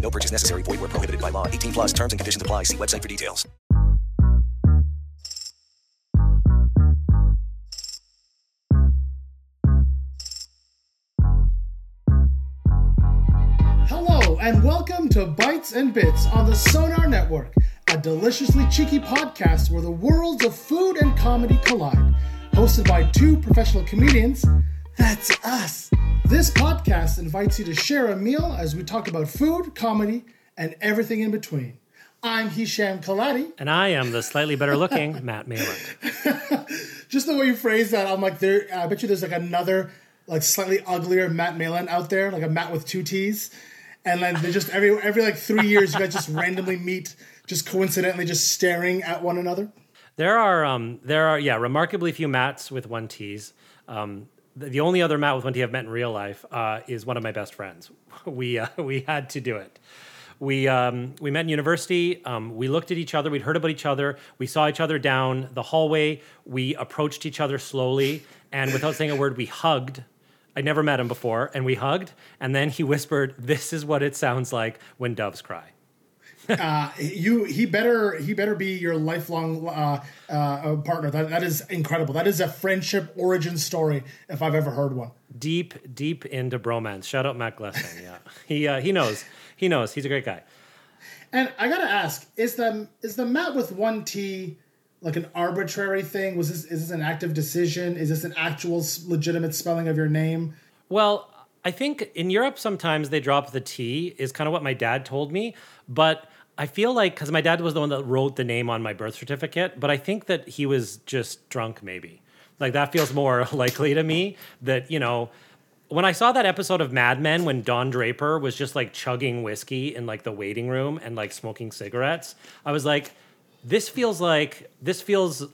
No purchase necessary. Void where prohibited by law. 18 plus terms and conditions apply. See website for details. Hello, and welcome to Bites and Bits on the Sonar Network, a deliciously cheeky podcast where the worlds of food and comedy collide. Hosted by two professional comedians, that's us. This podcast invites you to share a meal as we talk about food, comedy, and everything in between. I'm Hisham Kelati. And I am the slightly better looking Matt Malin. Just the way you phrase that, I'm like, there. I bet you there's like another, like slightly uglier Matt Malin out there, like a Matt with two T's, and then they just every every like three years, you guys just randomly meet, just coincidentally, just staring at one another. There are um, there are yeah remarkably few Matts with one T's. Um, the, only other Matt with T I've met in real life uh, is one of my best friends. We uh, we had to do it. We um, we met in university. Um, we looked at each other. We'd heard about each other. We saw each other down the hallway. We approached each other slowly, and without saying a word, we hugged. I never met him before, and we hugged. And then he whispered, "This is what it sounds like when doves cry." Uh, you he better he better be your lifelong uh, uh, partner. That that is incredible. That is a friendship origin story if I've ever heard one. Deep, deep into bromance. Shout out Matt Glessing. Yeah, he uh, he knows. He knows. He's a great guy. And I gotta ask: is the is the Matt with one T like an arbitrary thing? Was this is this an active decision? Is this an actual legitimate spelling of your name? Well, I think in Europe sometimes they drop the T, is kind of what my dad told me. But I feel like, because my dad was the one that wrote the name on my birth certificate, but I think that he was just drunk, maybe. Like that feels more likely to me that, you know, when I saw that episode of Mad Men when Don Draper was just like chugging whiskey in like the waiting room and like smoking cigarettes, I was like, this feels like, this feels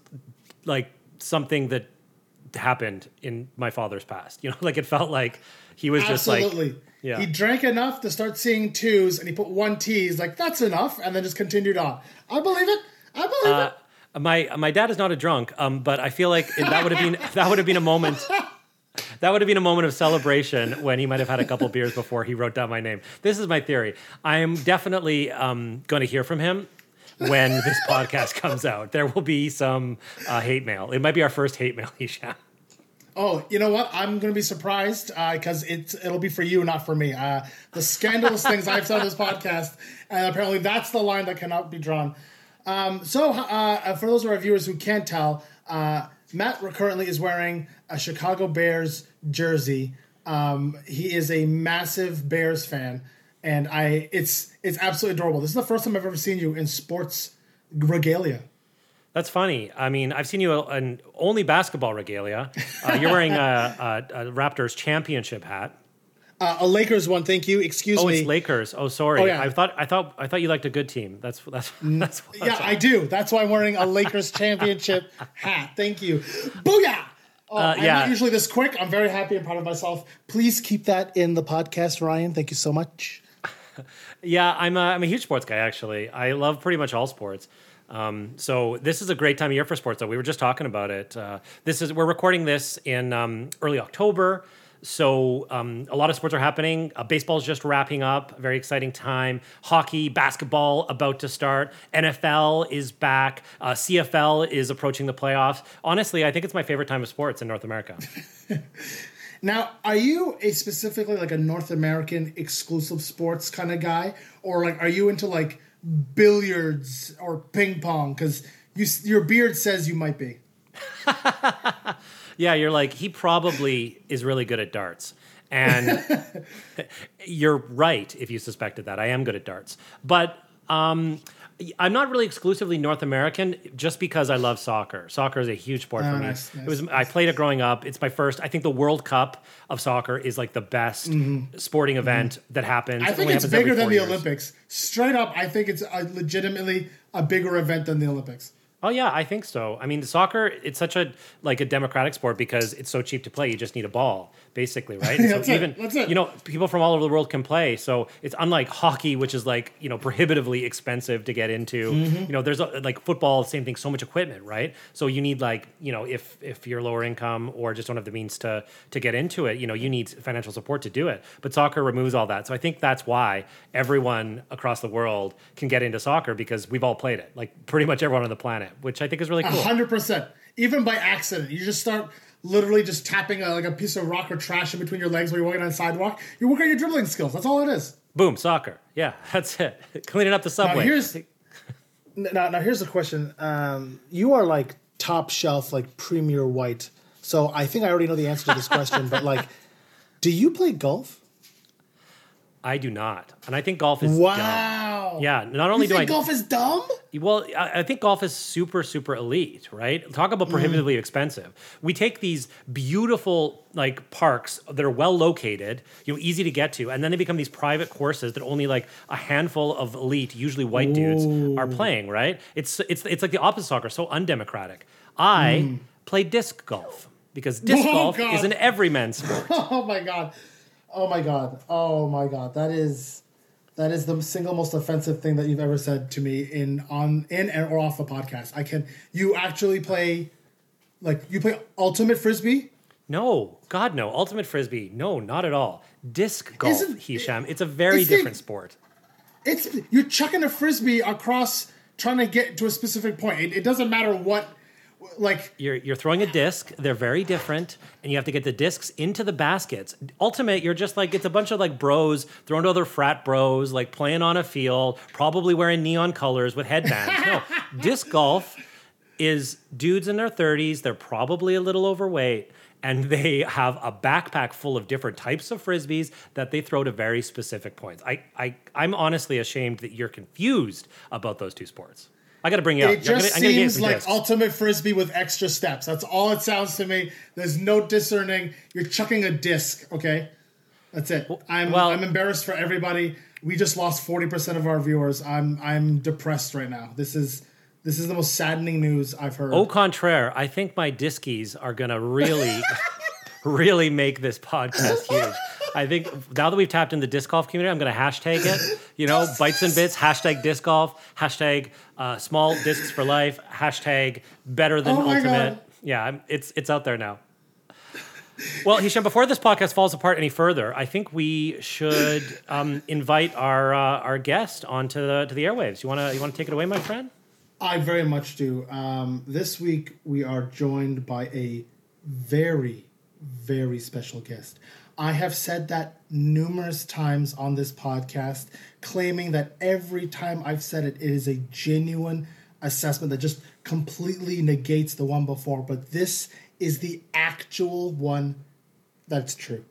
like something that happened in my father's past. You know, like it felt like he was just like, yeah. He drank enough to start seeing twos, and he put one T. He's like, "That's enough," and then just continued on. I believe it. I believe Uh, my my dad is not a drunk, um, but I feel like that would have been that would have been a moment. That would have been a moment of celebration when he might have had a couple beers before he wrote down my name. This is my theory. I am definitely um, going to hear from him when this podcast comes out. There will be some uh, hate mail. It might be our first hate mail, Hisham. Oh, you know what? I'm going to be surprised because it's it'll be for you, not for me. Uh, the scandalous things I've said on this podcast, and apparently that's the line that cannot be drawn. Um, so, uh, for those of our viewers who can't tell, uh, Matt currently is wearing a Chicago Bears jersey. Um, he is a massive Bears fan, and I it's it's absolutely adorable. This is the first time I've ever seen you in sports regalia. That's funny. I mean, I've seen you in only basketball regalia. Uh, you're wearing a, a, a Raptors championship hat. Uh, a Lakers one, thank you. Excuse Oh, me. Oh, it's Lakers. Oh, sorry. Oh, yeah. I thought I thought I thought you liked a good team. That's that's that's. What Yeah, I do. That's why I'm wearing a Lakers championship hat. Thank you. Booyah! Oh, I'm yeah. not usually this quick. I'm very happy and proud of myself. Please keep that in the podcast, Ryan. Thank you so much. Yeah, I'm a, I'm a huge sports guy. Actually, I love pretty much all sports. Um, so this is a great time of year for sports. Though we were just talking about it. Uh, this is we're recording this in um, early October. So um, a lot of sports are happening. Uh, is just wrapping up. Very exciting time. Hockey, basketball about to start. NFL is back. Uh, CFL is approaching the playoffs. Honestly, I think it's my favorite time of sports in North America. Now, are you a specifically like a North American exclusive sports kind of guy, or like are you into like billiards or ping pong? Because you your beard says you might be. Yeah, you're like, he probably is really good at darts. And you're right if you suspected that. I am good at darts. But um, I'm not really exclusively North American just because I love soccer. Soccer is a huge sport Oh, for me. nice, it was I played it growing up. It's my first. I think the World Cup of soccer is like the best sporting event that happens. Mm-hmm. I think only it's bigger than the years. Olympics. Straight up, I think it's uh, legitimately a bigger event than the Olympics. Oh yeah, I think so. I mean, soccer it's such a like a democratic sport because it's so cheap to play. You just need a ball, basically, right? That's so it. even That's it. you know people from all over the world can play. So it's unlike hockey, which is like you know prohibitively expensive to get into. Mm-hmm. You know, there's a, like football, same thing. So much equipment, right? So you need like you know if if you're lower income or just don't have the means to to get into it, you know, you need financial support to do it. But soccer removes all that. So I think that's why everyone across the world can get into soccer because we've all played it. Like pretty much everyone on the planet, which I think is really cool. Hundred percent. Even by accident, you just start literally just tapping a, like a piece of rock or trash in between your legs while you're walking on the sidewalk. You're working on your dribbling skills. That's all it is. Boom, soccer. Yeah, that's it. Cleaning up the Now subway. here's now, now here's the question. Um, you are like top shelf, like premier white. So I think I already know the answer to this question. but like, do you play golf? I do not, and I think golf is dumb. Wow. Yeah, not only You do I think golf is dumb? well, I, I think golf is super, super elite, right? Talk about prohibitively mm. expensive. We take these beautiful like parks that are well located, you know, easy to get to, and then they become these private courses that only like a handful of elite, usually white dudes, are playing, right? It's it's it's like the opposite soccer, so undemocratic. I mm. play disc golf because oh disc Oh, golf God. is an everyman's sport. Oh my god. Oh my god. Oh my god. That is that is the single most offensive thing that you've ever said to me in on in and or off the podcast. I can you actually play like you play ultimate frisbee? No, God, no. Ultimate frisbee, no, not at all. Disc golf, Isn't- Hisham. It's a very Is it- different sport. It's you're chucking a frisbee across trying to get to a specific point. It, it doesn't matter what like You're you're throwing a disc. They're very different, and you have to get the discs into the baskets. Ultimate, you're just like it's a bunch of like bros thrown to other frat bros, like playing on a field, probably wearing neon colors with headbands. no, disc golf is dudes in their 30s. They're probably a little overweight. And they have a backpack full of different types of frisbees that they throw to very specific points. I, I, I'm honestly ashamed that you're confused about those two sports. I got to bring you up. It I'm just gonna seems like discs. ultimate frisbee with extra steps. That's all it sounds to me. There's no discerning. You're chucking a disc, okay? That's it. I'm well- I'm embarrassed for everybody. We just lost 40% of our viewers. I'm I'm depressed right now. This is this is the most saddening news I've heard. Au contraire, I think my diskies are gonna really, really make this podcast huge. I think now that we've tapped in the disc golf community, I'm gonna hashtag it. You know, bites and bits. Hashtag disc golf. Hashtag uh, small discs for life. Hashtag better than Oh ultimate. God. Yeah, it's it's out there now. Well, Hisham, before this podcast falls apart any further, I think we should um, invite our uh, our guest onto the to the airwaves. You wanna you wanna take it away, my friend? I very much do. Um, this week we are joined by a very, very special guest. I have said that numerous times on this podcast, claiming that every time I've said it, it is a genuine assessment that just completely negates the one before. But this is the actual one that's true.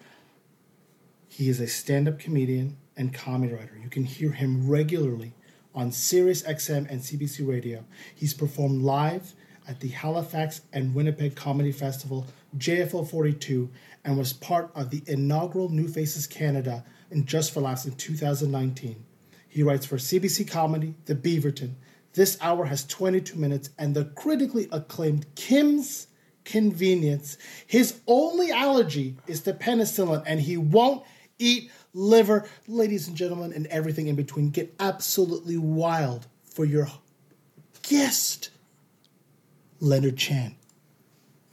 He is a stand up comedian and comedy writer. You can hear him regularly on Sirius XM and CBC Radio. He's performed live at the Halifax and Winnipeg Comedy Festival, JFL 42, and was part of the inaugural New Faces Canada in Just for Laughs in 2019. He writes for CBC Comedy, The Beaverton. This hour has 22 minutes, and the critically acclaimed Kim's Convenience. His only allergy is to penicillin, and he won't eat liver. Ladies and gentlemen, and everything in between, get absolutely wild for your guest, Leonard Chan.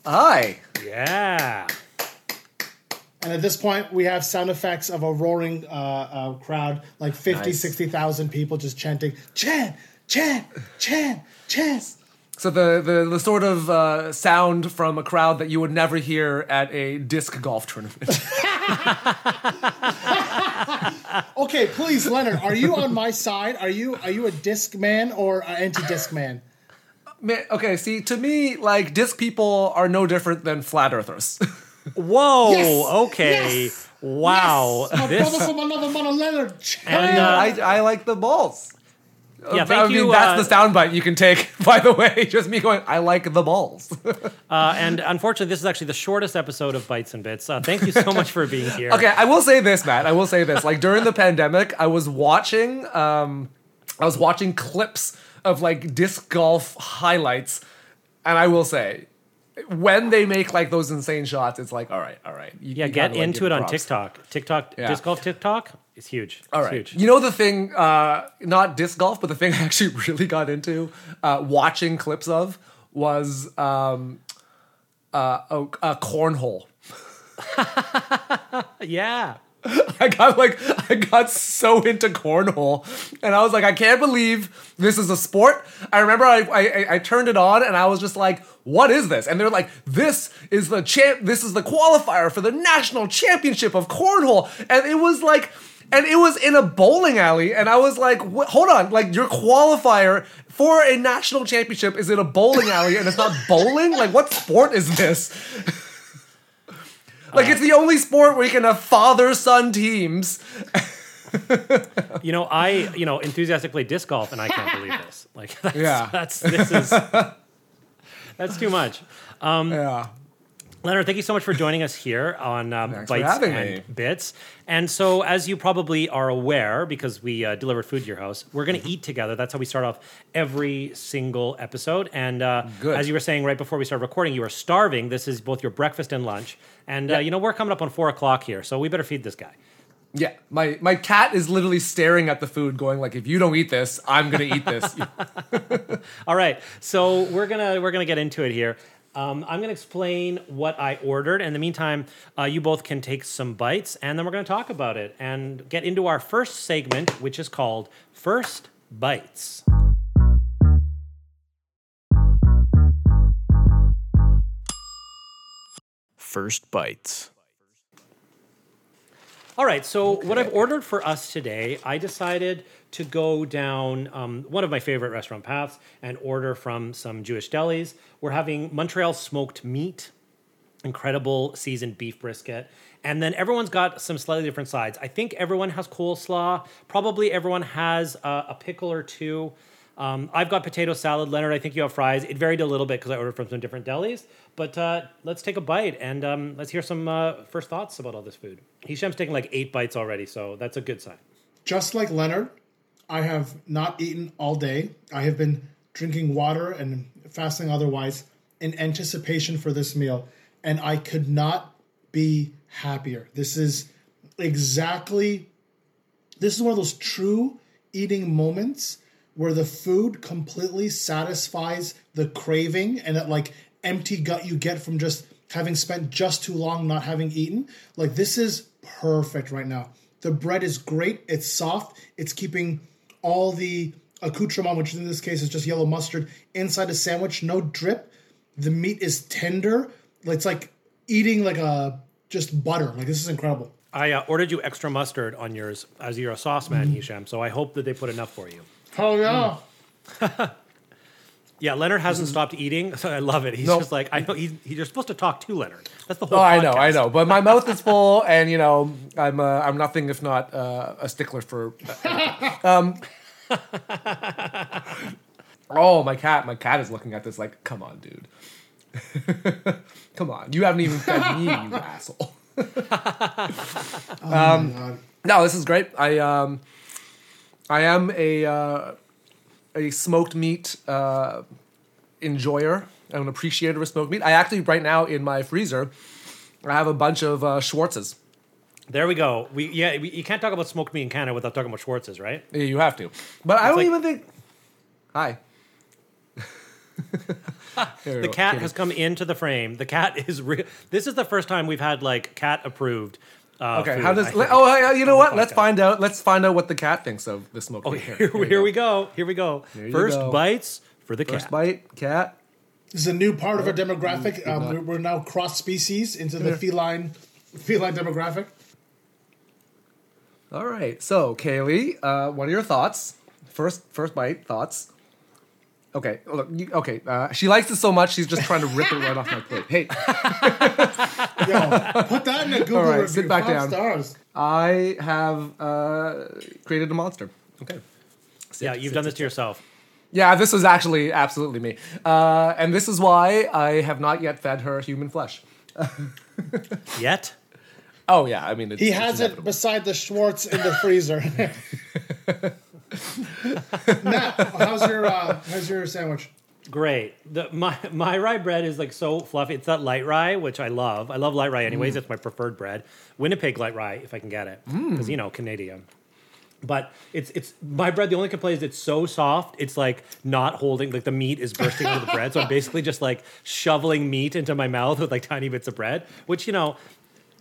Hi. Yeah. And at this point, we have sound effects of a roaring uh, uh, crowd, like 50, Nice. 60,000 people just chanting, Chan, Chan, Chan, Chan. So the the, the sort of uh, sound from a crowd that you would never hear at a disc golf tournament. Okay, please, Leonard, are you on my side? Are you are you a disc man or an anti-disc man? Man, okay, see, to me, like disc people are no different than flat earthers. Whoa. Yes! Okay. Yes! Wow. Yes! My This- brother from another mother, Leonard And, uh, I, I like the balls. Yeah, I thank mean, you, that's uh, the soundbite you can take. By the way, just me going, I like the balls. Uh, and unfortunately, this is actually the shortest episode of Bites and Bits. Uh, thank you so much for being here. Okay, I will say this, Matt. I will say this. Like during the pandemic, I was watching, um, I was watching clips of like disc golf highlights, and I will say, when they make like those insane shots, it's like, all right, all right. You, Yeah, you get like, into it on. TikTok. TikTok Yeah. disc golf TikTok is huge. All It's right. huge. You know the thing, uh, not disc golf, but the thing I actually really got into uh, watching clips of was um, uh, a, a cornhole. yeah. I got like I got so into cornhole, and I was like, I can't believe this is a sport. I remember I I, I turned it on, and I was just like, what is this? And they're like, this is the champ. This is the qualifier for the national championship of cornhole, and it was like. And it was in a bowling alley, and I was like, "Hold on! Like your qualifier for a national championship is in a bowling alley, and it's not bowling. Like, what sport is this? Like, it's the only sport where you can have father-son teams, You know, I you know enthusiastically disc golf, and I can't believe this. Like, that's, Yeah. that's this is that's too much. Um, Yeah. Leonard, thank you so much for joining us here on um, Bites and me. Bits. And so, as you probably are aware, because we uh, delivered food to your house, we're Mm-hmm. going to eat together. That's how we start off every single episode. And uh, as you were saying right before we started recording, you are starving. This is both your breakfast and lunch. And uh, you know we're coming up on four o'clock here, so we better feed this guy. Yeah, my my cat is literally staring at the food, going like, "If you don't eat this, I'm gonna eat this." All right, so we're gonna we're gonna get into it here. Um, I'm gonna explain what I ordered. In the meantime, uh, you both can take some bites, and then we're gonna talk about it and get into our first segment, which is called First Bites. First Bites. All right, so what I've ordered for us today, I decided to go down um, one of my favorite restaurant paths and order from some Jewish delis. We're having Montreal smoked meat, incredible seasoned beef brisket, and then everyone's got some slightly different sides. I think everyone has coleslaw. Probably everyone has uh, a pickle or two. Um, I've got potato salad. Leonard, I think you have fries. It varied a little bit because I ordered from some different delis. But uh, let's take a bite and um, let's hear some uh, first thoughts about all this food. Hisham's taking like eight bites already, so that's a good sign. Just like Leonard, I have not eaten all day. I have been drinking water and fasting otherwise in anticipation for this meal, and I could not be happier. This is exactly this is one of those true eating moments where the food completely satisfies the craving and that like empty gut you get from just having spent just too long not having eaten. Like this is perfect right now. The bread is great. It's soft. It's keeping all the accoutrement, which in this case is just yellow mustard, inside the sandwich. No drip. The meat is tender. It's like eating like a just butter. Like this is incredible. I uh, ordered you extra mustard on yours as you're a sauce man, Hisham. So I hope that they put enough for you. Oh yeah. Yeah, Leonard hasn't stopped eating, so I love it. He's Nope. just like I know. He's, he, you're supposed to talk to Leonard. That's the whole. oh, I know, I podcast. know, but my mouth is full, and you know, I'm uh, I'm nothing if not uh, a stickler for. um, oh, my cat! My cat is looking at this like, come on, dude. come on, you haven't even fed me, you asshole. um, no, this is great. I um, I am a uh, a smoked meat uh, enjoyer. I'm an appreciator of smoked meat. I actually right now in my freezer, I have a bunch of uh, Schwartzes. There we go. We yeah. We, you can't talk about smoked meat in Canada without talking about Schwartz's, right? Yeah, you have to, but I don't like- even think. Hi. The cat has come into the frame. The cat is real. This is the first time we've had like cat approved. Uh, Okay, food, how does? I le- oh, hey, you know what? Let's podcast. find out. Let's find out what the cat thinks of the smoked Oh, meat. here, here, we go. Here we go. you First go. bites for the First cat. bite, cat. This is a new part of our demographic. Um, we're, we're now cross species into the feline feline demographic. All right. So, Kaylee, uh, what are your thoughts? First, first bite thoughts. Okay. Look. You, okay. Uh, she likes it so much, she's just trying to rip it right off my plate. Hey, Yo, put that in a Google All right, review. sit back Five down. stars. I have uh, created a monster. Okay. yeah, you've done this to yourself. Yeah, this was actually absolutely me. Uh, and this is why I have not yet fed her human flesh. Yet. Oh, yeah. I mean, it's, He it's has it inevitable. beside the Schwartz in the freezer. Matt, how's your uh, how's your sandwich? Great. The, my my rye bread is like so fluffy. It's that light rye, which I love. I love light rye anyways. Mm. It's my preferred bread. Winnipeg light rye, if I can get it, mm. because you know Canadian. But it's it's my bread. The only complaint is it's so soft. It's like not holding. Like the meat is bursting out of the bread. So I'm basically just like shoveling meat into my mouth with like tiny bits of bread, which you know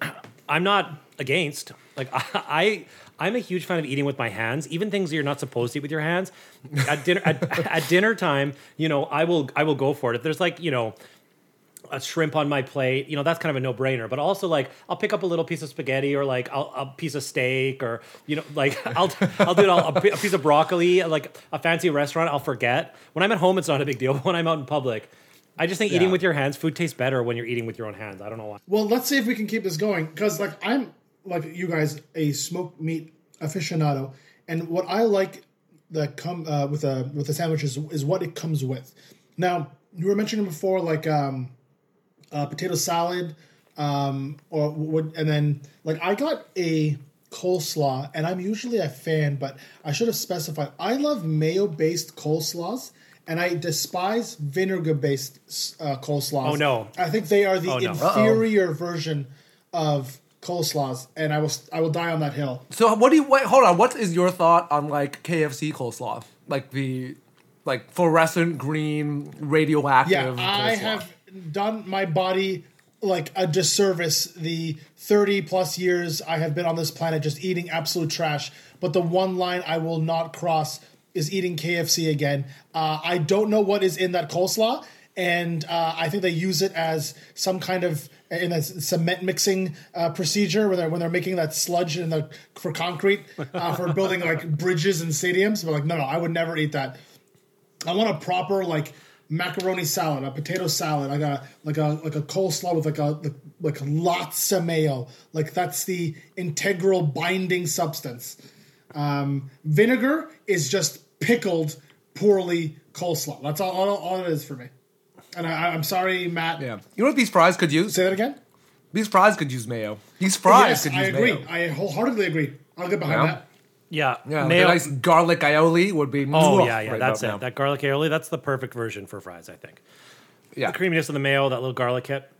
I'm not against. Like I, I am a huge fan of eating with my hands, even things that you're not supposed to eat with your hands. At dinner at, at dinner time, you know, I will I will go for it. If there's like, you know, a shrimp on my plate, you know, that's kind of a no-brainer. But also like I'll pick up a little piece of spaghetti or like I'll, a piece of steak or you know, like I'll I'll do it all, a, a piece of broccoli, like a fancy restaurant, I'll forget. When I'm at home it's not a big deal, but when I'm out in public, I just think eating Yeah. with your hands, food tastes better when you're eating with your own hands. I don't know why. Well, let's see if we can keep this going because, like, I'm like you guys, a smoked meat aficionado, and what I like that come uh, with a with a sandwich is, is what it comes with. Now, you were mentioning before, like um, uh, potato salad, um, or what, and then like I got a coleslaw, and I'm usually a fan, but I should have specified. I love mayo based coleslaws. And I despise vinegar based uh, coleslaws. Oh, no. I think they are the Oh, no. inferior version of coleslaws, and I will I will die on that hill. So what do you wait? Hold on. What is your thought on like KFC coleslaw? Like the like fluorescent green radioactive. Yeah, I coleslaw. have done my body like a disservice the 30 plus years I have been on this planet just eating absolute trash. But the one line I will not cross is eating KFC again. Uh, I don't know what is in that coleslaw, and uh, I think they use it as some kind of in a cement mixing uh, procedure where they're, when they're making that sludge in the for concrete uh, for building like bridges and stadiums. But like, no, no, I would never eat that. I want a proper like macaroni salad, a potato salad, like a like a like a coleslaw with like a like, like lots of mayo. Like that's the integral binding substance. Um, vinegar is just pickled poorly coleslaw. That's all, all, all it is for me. And I, I'm sorry, Matt. Yeah. You know what these fries could use? Say that again. These fries could use mayo. These fries yes, could use mayo. I agree. mayo. I wholeheartedly agree. I'll get behind Yeah. that. Yeah, Yeah, like a nice garlic aioli would be. Oh yeah, yeah, right that's it. now. That garlic aioli, that's the perfect version for fries, I think. yeah. The creaminess of the mayo, that little garlic hit.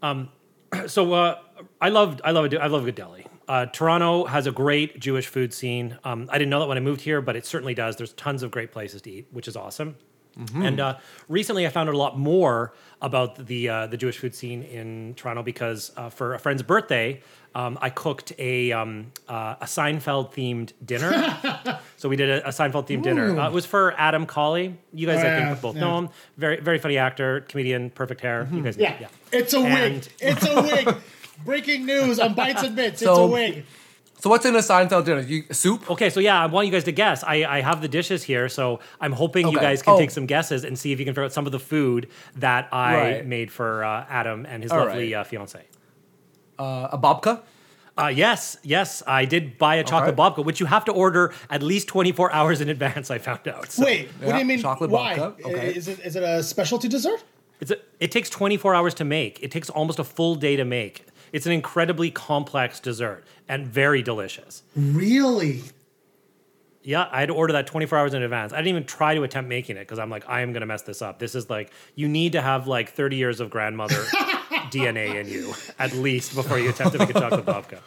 Um, so uh, I loved, I love, a, I love a good deli. Uh, Toronto has a great Jewish food scene. Um, I didn't know that when I moved here, but it certainly does. There's tons of great places to eat, which is awesome. And uh, recently, I found out a lot more about the uh, the Jewish food scene in Toronto because uh, for a friend's birthday, um, I cooked a um, uh, a Seinfeld themed dinner. so we did a, a Seinfeld themed dinner. Uh, it was for Adam Colley. You guys, Oh, I yeah, think, both yeah. know him. Very very funny actor, comedian, perfect hair. You guys, know, Yeah. yeah. It's a wig. And- It's a wig. Breaking news on Bites and Bits. it's So- a wig. So what's in a Seinfeld dinner? You, soup? Okay, so yeah, I want you guys to guess. I, I have the dishes here, so I'm hoping you guys can Oh. take some guesses and see if you can figure out some of the food that I Right. made for uh, Adam and his All lovely right. uh, fiance. Uh, a babka? Uh, yes, yes, I did buy a chocolate Okay. babka, which you have to order at least 24 hours in advance. I found out. So Wait, what Yeah, do you mean? chocolate why? babka, okay. Is it is it a specialty dessert? It's a, it takes 24 hours to make. It takes almost a full day to make. It's an incredibly complex dessert and very delicious. Really? Yeah, I had to order that 24 hours in advance. I didn't even try to attempt making it because I'm like, I am going to mess this up. This is like, you need to have like 30 years of grandmother DNA in you at least before you attempt to make a chocolate babka.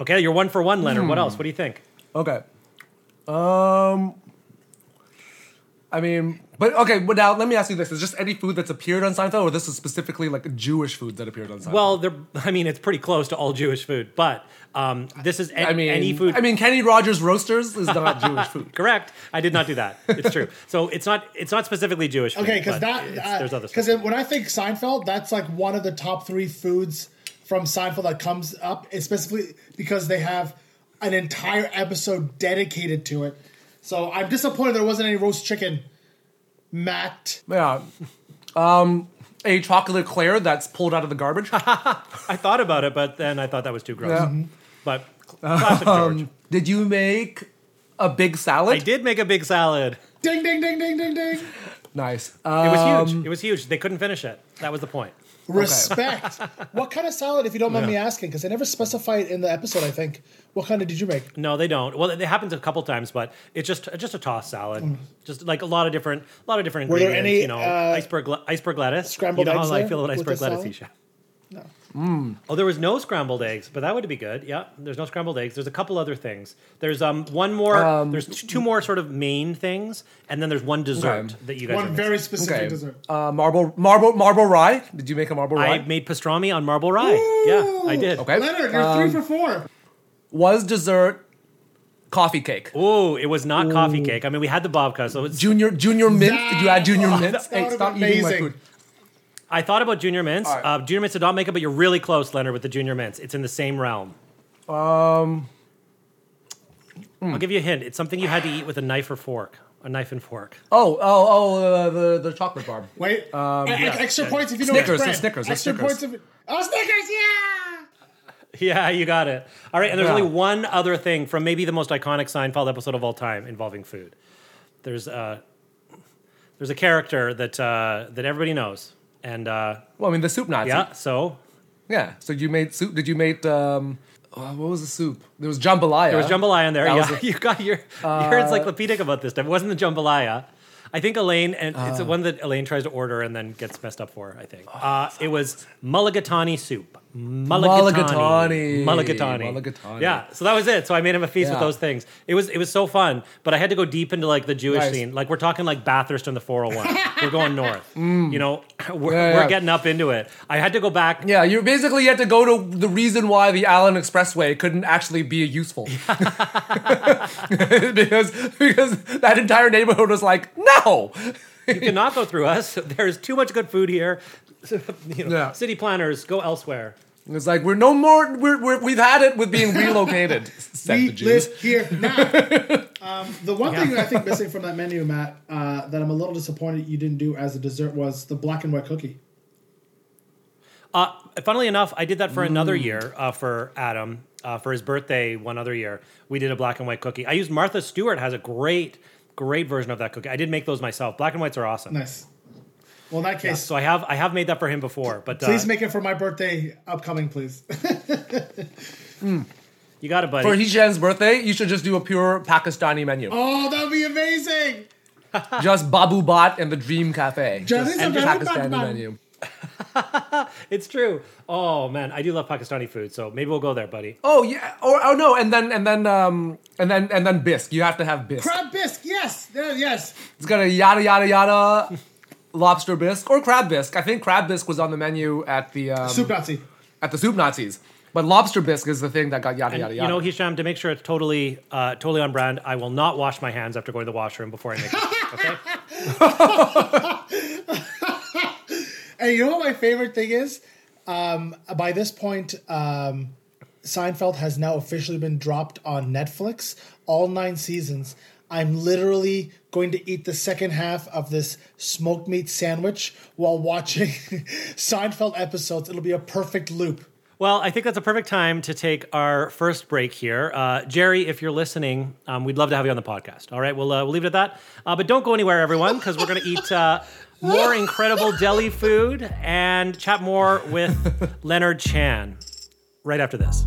Okay, you're one for one, Leonard. What else? What do you think? Okay. Um. I mean, but okay. But now let me ask you this: Is just any food that's appeared on Seinfeld, or this is specifically like Jewish food that appeared on Seinfeld? Well, there. I mean, it's pretty close to all Jewish food, but um, this is a- I mean, any food. I mean, Kenny Rogers Roasters is not Jewish food. correct. I did not do that. It's true. So it's not. It's not specifically Jewish. Food, Okay, because but that it's- there's other because when I think Seinfeld, that's like one of the top three foods from Seinfeld that comes up, It's specifically because they have an entire episode dedicated to it. So I'm disappointed there wasn't any roast chicken. Matt, Yeah. Um, a chocolate eclair that's pulled out of the garbage. I thought about it, but then I thought that was too gross. Yeah. But classic George. Um, did you make a big salad? I did make a big salad. ding ding ding ding ding ding. Nice. It was Um, huge. It was huge. They couldn't finish it. That was the point. Respect. what kind of salad, if you don't mind me asking? Because they never specify it in the episode. I think. What kind of did you make? No, they don't. Well, it happens a couple times, but it's just just a toss salad. Just like a lot of different, a lot of different Mm. Were there ingredients. any, you know, uh, iceberg iceberg lettuce. scrambled you know eggs how I there feel about with iceberg the lettuce, salad? Isha. Oh, there was no scrambled eggs, but that would be good. Yeah, there's no scrambled eggs. There's a couple other things. There's um one more. there's two more sort of main things, and then there's one dessert Okay. that you guys. One missing. very specific Okay. dessert. Uh, marble, marble, marble rye. Did you make a marble I rye? made pastrami on marble rye. Yeah, I did. Okay. Leonard, you're Um, three for four. Was dessert coffee cake? Oh, it was not coffee cake. I mean, we had the babka, so it's. Junior, junior mint. Did you add junior That- mints? that Hey, would've stop been eating my food. I thought about junior mints. All right. Uh, junior mints did not make it, but you're really close, Leonard, with the junior mints. It's in the same realm. Um, I'll give you a hint. It's something you had to eat with a knife or fork. A knife and fork. oh, oh, oh, uh, the the chocolate bar. Wait. Um, E- yeah. extra points if you know Snickers, it's the bread. Snickers, the Extra Snickers. points if oh Snickers, yeah. Yeah, you got it. All right, and there's Yeah. only one other thing from maybe the most iconic Seinfeld episode of all time involving food. There's uh, there's a character that uh, that everybody knows, and uh, Well, I mean the soup Nazi. yeah, so Yeah. So you made soup. Did you make um? uh, what was the soup? There was jambalaya. there was jambalaya in there. That Yeah, you got your you're encyclopedic about this stuff. It wasn't the jambalaya. I think Elaine, and it's the one that Elaine tries to order and then gets messed up for. I think uh, it was mulligatawny soup. Mulligatawny. Mulligatawny. Yeah, so that was it. So I made him a feast with those things. It was it was so fun, but I had to go deep into like the Jewish Nice. scene. Like we're talking like Bathurst and the 401. we're going north. You know, we're, Mm. Yeah, we're getting up into it. I had to go back. Yeah, you basically had to go to the reason why the Allen Expressway couldn't actually be useful. because because that entire neighborhood was like, no. You cannot go through us. There's too much good food here. you know, Yeah. City planners, go elsewhere. It's like we're no more. We're, we're we've had it with being relocated. We the live here now. um, the one thing I think missing from that menu, Matt, uh, that I'm a little disappointed you didn't do as a dessert was the black and white cookie. Uh, funnily enough, I did that for Mm. another year uh, for Adam uh, for his birthday. One other year, we did a black and white cookie. I used Martha Stewart has a great, great version of that cookie. I did make those myself. Black and whites are awesome. Nice. Well, in that case, So I have I have made that for him before. But uh, please make it for my birthday upcoming, please. you got it, buddy. For Hisham's birthday, you should just do a pure Pakistani menu. oh, that would be amazing. Just Babu Bhatt and the Dream Cafe. Just Just a a Pakistani bad menu. it's true. Oh man, I do love Pakistani food. So maybe we'll go there, buddy. Oh yeah. Or oh no, and then and then um and then and then bisque. You have to have bisque. Crab bisque, yes, yeah, yes. It's got a yada yada yada lobster bisque or crab bisque. I think crab bisque was on the menu at the um, Soup Nazi. at the soup Nazis. But lobster bisque is the thing that got yada And, yada you yada. know, Hisham, to make sure it's totally uh, totally on brand, I will not wash my hands after going to the washroom before I make it. Okay. And you know what my favorite thing is? Um, by this point, um, Seinfeld has now officially been dropped on Netflix, all nine seasons. I'm literally going to eat the second half of this smoked meat sandwich while watching Seinfeld episodes. It'll be a perfect loop. Well, I think that's a perfect time to take our first break here. Uh, Jerry, if you're listening, um, we'd love to have you on the podcast. All right, we'll, uh, we'll leave it at that. Uh, but don't go anywhere, everyone, because we're going to eat uh, more incredible deli food and chat more with Leonard Chan right after this.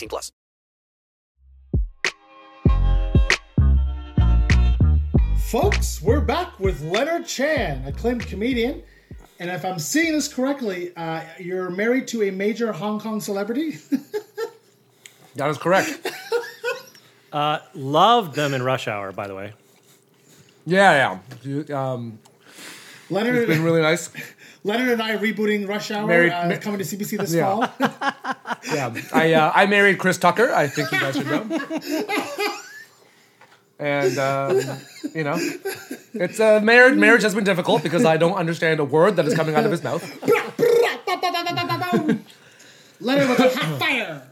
18 plus. Folks, we're back with Leonard Chan, acclaimed comedian. And if I'm seeing this correctly, uh, you're married to a major Hong Kong celebrity. that is correct. uh, loved them in Rush Hour, by the way. Yeah, yeah. Um, Leonard, it's been really nice. Leonard and I rebooting Rush Hour, Married- uh, coming to CBC this Yeah. fall. Yeah, I uh, I married Chris Tucker. I think you guys should know. And um, you know, it's uh, marriage. Marriage has been difficult because I don't understand a word that is coming out of his mouth. Leonard with a hot fire.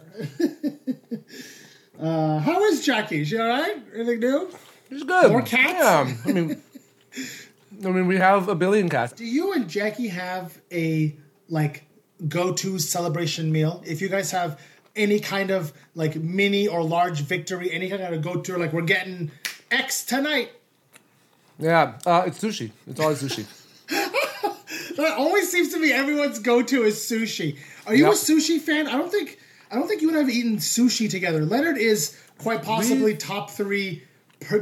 uh, how is Jackie? She all right? Anything new? It's good. More cats? Yeah, I mean, I mean, we have a billion cats. Do you and Jackie have a like go-to celebration meal? If you guys have any kind of like mini or large victory, any kind of go-to, like we're getting X tonight. Yeah, uh, it's sushi. It's always sushi. That always seems to be everyone's go-to is sushi. Are you a sushi fan? I don't think I don't think you and I have eaten sushi together. Leonard is quite possibly top three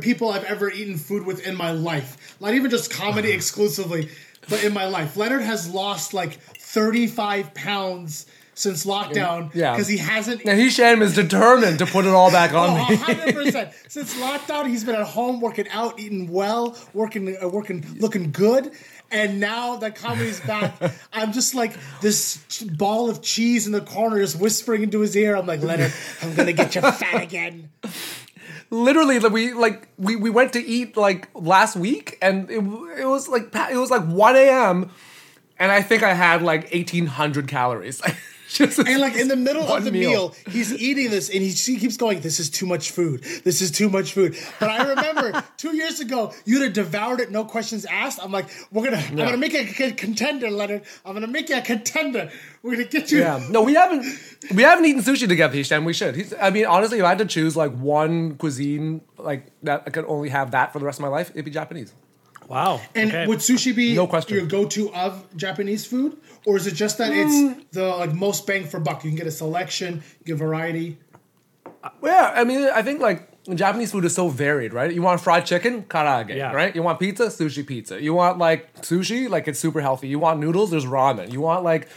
people I've ever eaten food with in my life. Not even just comedy exclusively, but in my life. Leonard has lost like 35 pounds since lockdown Yeah. because he hasn't And Hisham is determined to put it all back on Oh, me. 100%. Since lockdown, he's been at home working out, eating well, working, uh, working, looking good. And now that comedy's back, I'm just like this ball of cheese in the corner, just whispering into his ear. I'm like, Leonard, I'm gonna get you fat again. Literally we like we, we went to eat like last week and it, it was like it was like 1 a.m and i think i had like 1800 calories Just And like in the middle of the meal. he's eating this and he, he keeps going, This is too much food. This is too much food. But I remember two years ago, you'd have devoured it, no questions asked. I'm like, We're gonna, I'm gonna make you a contender, Leonard. I'm gonna make you a contender. We're gonna get you. yeah no we haven't we haven't eaten sushi together Hisham. we should He's, i mean honestly if i had to choose like one cuisine like that i could only have that for the rest of my life it'd be japanese Wow. And okay. would sushi be No question. your go-to of Japanese food, or is it just that it's the like most bang for buck? You can get a selection, you get variety. Yeah, I mean, I think like Japanese food is so varied, right? You want fried chicken, karaage, Yeah. right? You want pizza, sushi pizza. You want like sushi, like it's super healthy. You want noodles, there's ramen. You want like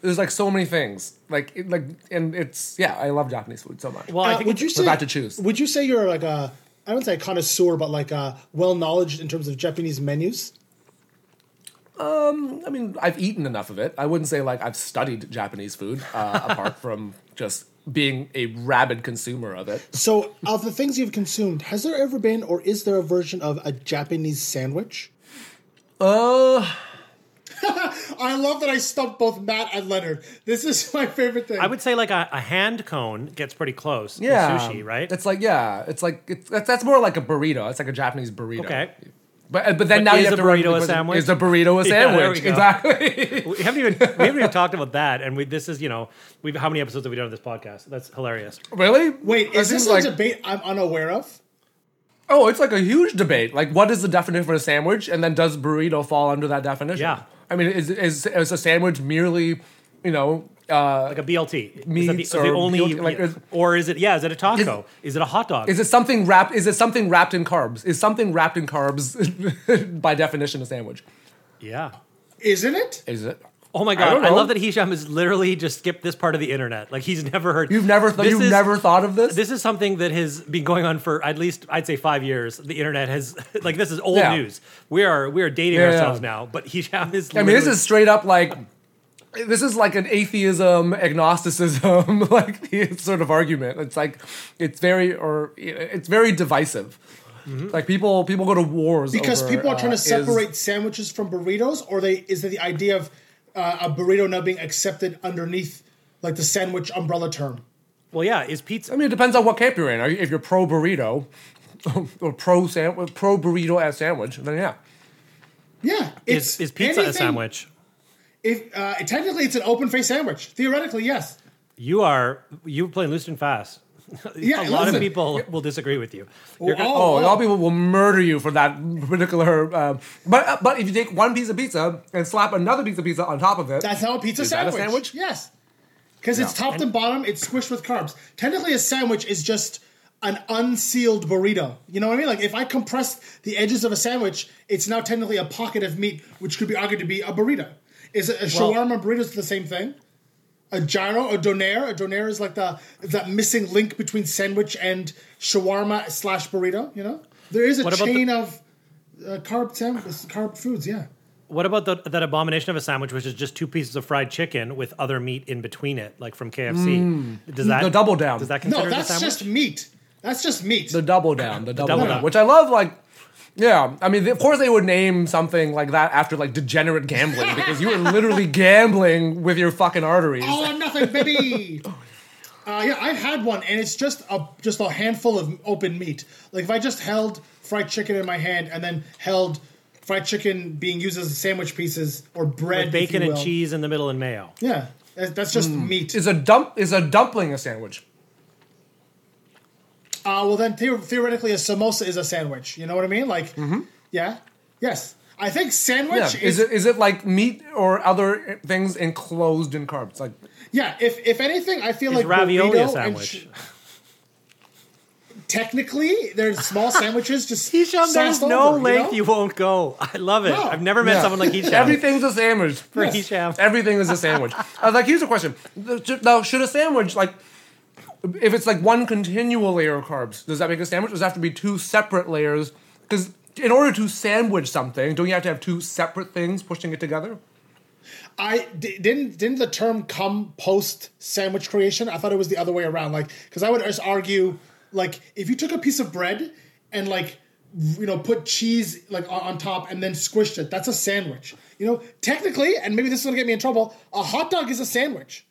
there's like so many things. Like it, like and it's yeah, I love Japanese food so much. well, I Uh, think would you We're say about to choose. Would you say you're like a I wouldn't say a connoisseur, but like a well knowledge in terms of Japanese menus? I mean, I've eaten enough of it. I wouldn't say like I've studied Japanese food uh, apart from just being a rabid consumer of it. So, of the things you've consumed, has there ever been or is there a version of a Japanese sandwich? Uh I love that I stumped both Matt and Leonard. This is my favorite thing. I would say like a, a hand cone gets pretty close. in yeah, sushi, right? It's like yeah, it's like it's that's, that's more like a burrito. It's like a Japanese burrito. okay. But uh, but then But now is you have a to burrito the a sandwich? Is a burrito a sandwich? we go. exactly. we haven't even we haven't even talked about that, and we this is you know we've how many episodes have we done of this podcast? That's hilarious. really? Wait, is this seems like a debate I'm unaware of? oh, it's like a huge debate. Like, what is the definition for a sandwich, and then does burrito fall under that definition? Yeah. I mean, is is, is a sandwich merely, you know, uh, Like a BLT. is that the, is the or only BLT, like, is- or is it yeah? Is it a taco? Is, it a hot dog? is it something wrapped? Is it something wrapped in carbs? Is something wrapped in carbs by definition a sandwich? yeah. Isn't it? Is it? Oh my god! don't I, love that Hisham has literally just skipped this part of the internet. Like he's never heard. You've never th- you've is- never thought of this? This is something that has been going on for at least I'd say five years. The internet has like this is old Yeah. news. We are we are dating Yeah, yeah. ourselves now. But Hisham is. I mean, this is straight up like this is like an atheism, agnosticism, like sort of argument. It's like it's very or it's very divisive. Like people people go to wars Because over, people are trying uh, to is- separate sandwiches from burritos, or they is it the idea of uh, a burrito now being accepted underneath like the sandwich umbrella term? well, yeah. Is pizza? I mean, it depends on what camp you're in. Are you, if you're pro burrito or pro sandwich, pro burrito as sandwich, then yeah. Yeah, Is, is pizza a sandwich? If uh, technically it's an open face sandwich, theoretically yes. You are you playing loose and fast. Yeah, a lot listen. of people will disagree with you. You're gonna- Oh, a lot of people will murder you for that particular. Uh, but but if you take one piece of pizza and slap another piece of pizza on top of it, That's how a pizza that a sandwich. sandwich? Yes, because it's Yeah. top and bottom. It's squished with carbs. Technically, a sandwich is just an unsealed burrito. You know what I mean? Like if I compress the edges of a sandwich, it's now technically a pocket of meat, which could be argued to be a burrito. Is it a Well- shawarma burrito is the same thing? A gyro, a donair, a donair is like the that missing link between sandwich and shawarma slash burrito. You know, there is a What about chain of uh, carb sandwiches, carb foods. Yeah. What about the, that abomination of a sandwich, which is just two pieces of fried chicken with other meat in between it, like from KFC? Mm. Does that The double down. Does that No, that's a sandwich? just meat. That's just meat. The double down, the double, double down, down. which I love. Like, yeah, I mean, of course they would name something like that after like degenerate gambling because you were literally gambling with your fucking arteries. All or nothing, baby. Uh, yeah, I've had one, and it's just a just a handful of open meat. Like if I just held fried chicken in my hand and then held fried chicken being used as sandwich pieces or bread, With if bacon you and cheese in the middle and mayo. Yeah, that's that's just meat. Is a dump is a dumpling a sandwich? Uh, well, then theo- theoretically, a samosa is a sandwich. You know what I mean? Like, yeah, yes. I think sandwich Mm-hmm. Yeah. is, Is it is it like meat or other things enclosed in carbs? Like yeah. If if anything, I feel Is like ravioli a burrito and sandwich? ch- technically, there's small sandwiches. Just Hisham, there's no over, you length know? you won't go. I love it. No. I've never met Yeah. someone like Hisham. everything's a sandwich. For Hisham. Everything is a sandwich. I was like, here's a question. Now, should a sandwich like if it's like one continual layer of carbs, does that make a sandwich? Does it have to be two separate layers? Because in order to sandwich something, don't you have to have two separate things pushing it together? I d- didn't didn't the term come post sandwich creation. I thought it was the other way around. Like because I would just argue like if you took a piece of bread and like you know put cheese like on, on top and then squished it, that's a sandwich. You know, technically, and maybe this is gonna get me in trouble. A hot dog is a sandwich.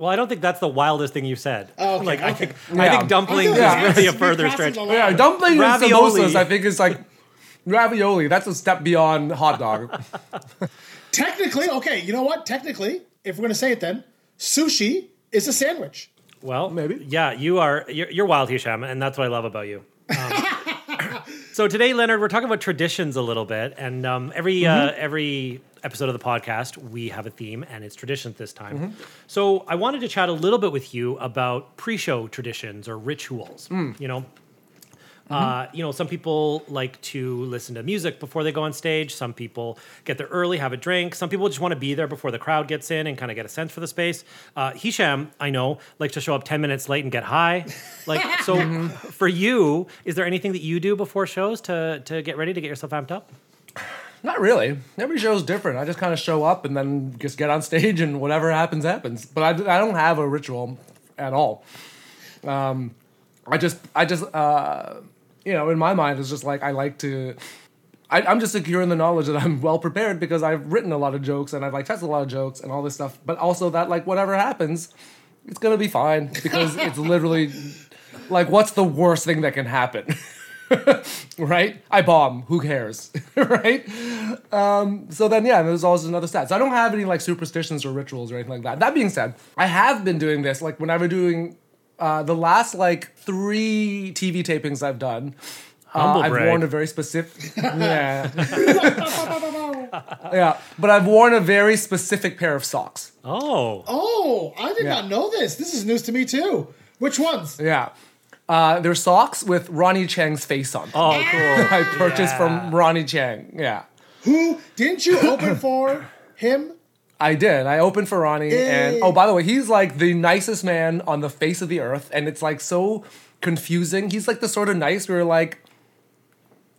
Well, I don't think that's the wildest thing you said. Oh, okay, like I okay. think I think dumplings I feel is really a further crossing stretch. the Yeah, line. dumpling and Ravioli. samosas, I think is like ravioli. That's a step beyond hot dog. Technically, okay. You know what? Technically, if we're gonna say it, then sushi is a sandwich. Well, Maybe. Yeah, you are. You're, you're wild, Hisham, and that's what I love about you. Um, so today, Leonard, we're talking about traditions a little bit, and um, every uh, every episode of the podcast, we have a theme, and it's traditions this time. So I wanted to chat a little bit with you about pre-show traditions or rituals. You know. Uh, you know, some people like to listen to music before they go on stage. Some people get there early, have a drink. Some people just want to be there before the crowd gets in and kind of get a sense for the space. Uh, Hisham, I know, likes to show up 10 minutes late and get high. Like, so for you, is there anything that you do before shows to, to get ready to get yourself amped up? Not really. Every show's different. I just kind of show up and then just get on stage and whatever happens, happens. But I, I don't have a ritual at all. Um, I just, I just, uh, you know, in my mind, it's just like I like to. I, I'm just secure in the knowledge that I'm well prepared because I've written a lot of jokes and I've like tested a lot of jokes and all this stuff. But also that like whatever happens, it's gonna be fine because it's literally like what's the worst thing that can happen? right? I bomb. Who cares? right? Um, so then, yeah, there's always another stat. So I don't have any like superstitions or rituals or anything like that. That being said, I have been doing this like whenever doing uh, the last like three TV tapings I've done. Uh, I've worn a very specific, yeah, yeah, but I've worn a very specific pair of socks. Oh, Oh, I did Yeah. not know this. This is news to me too. Which ones? Yeah, uh, they're socks with Ronnie Chang's face on. them. oh, cool. I purchased from Ronnie Chang. Yeah. Who didn't you open for him? I did. I opened for Ronnie, and oh, by the way, he's like the nicest man on the face of the earth, and it's like so confusing. He's like the sort of nice where like,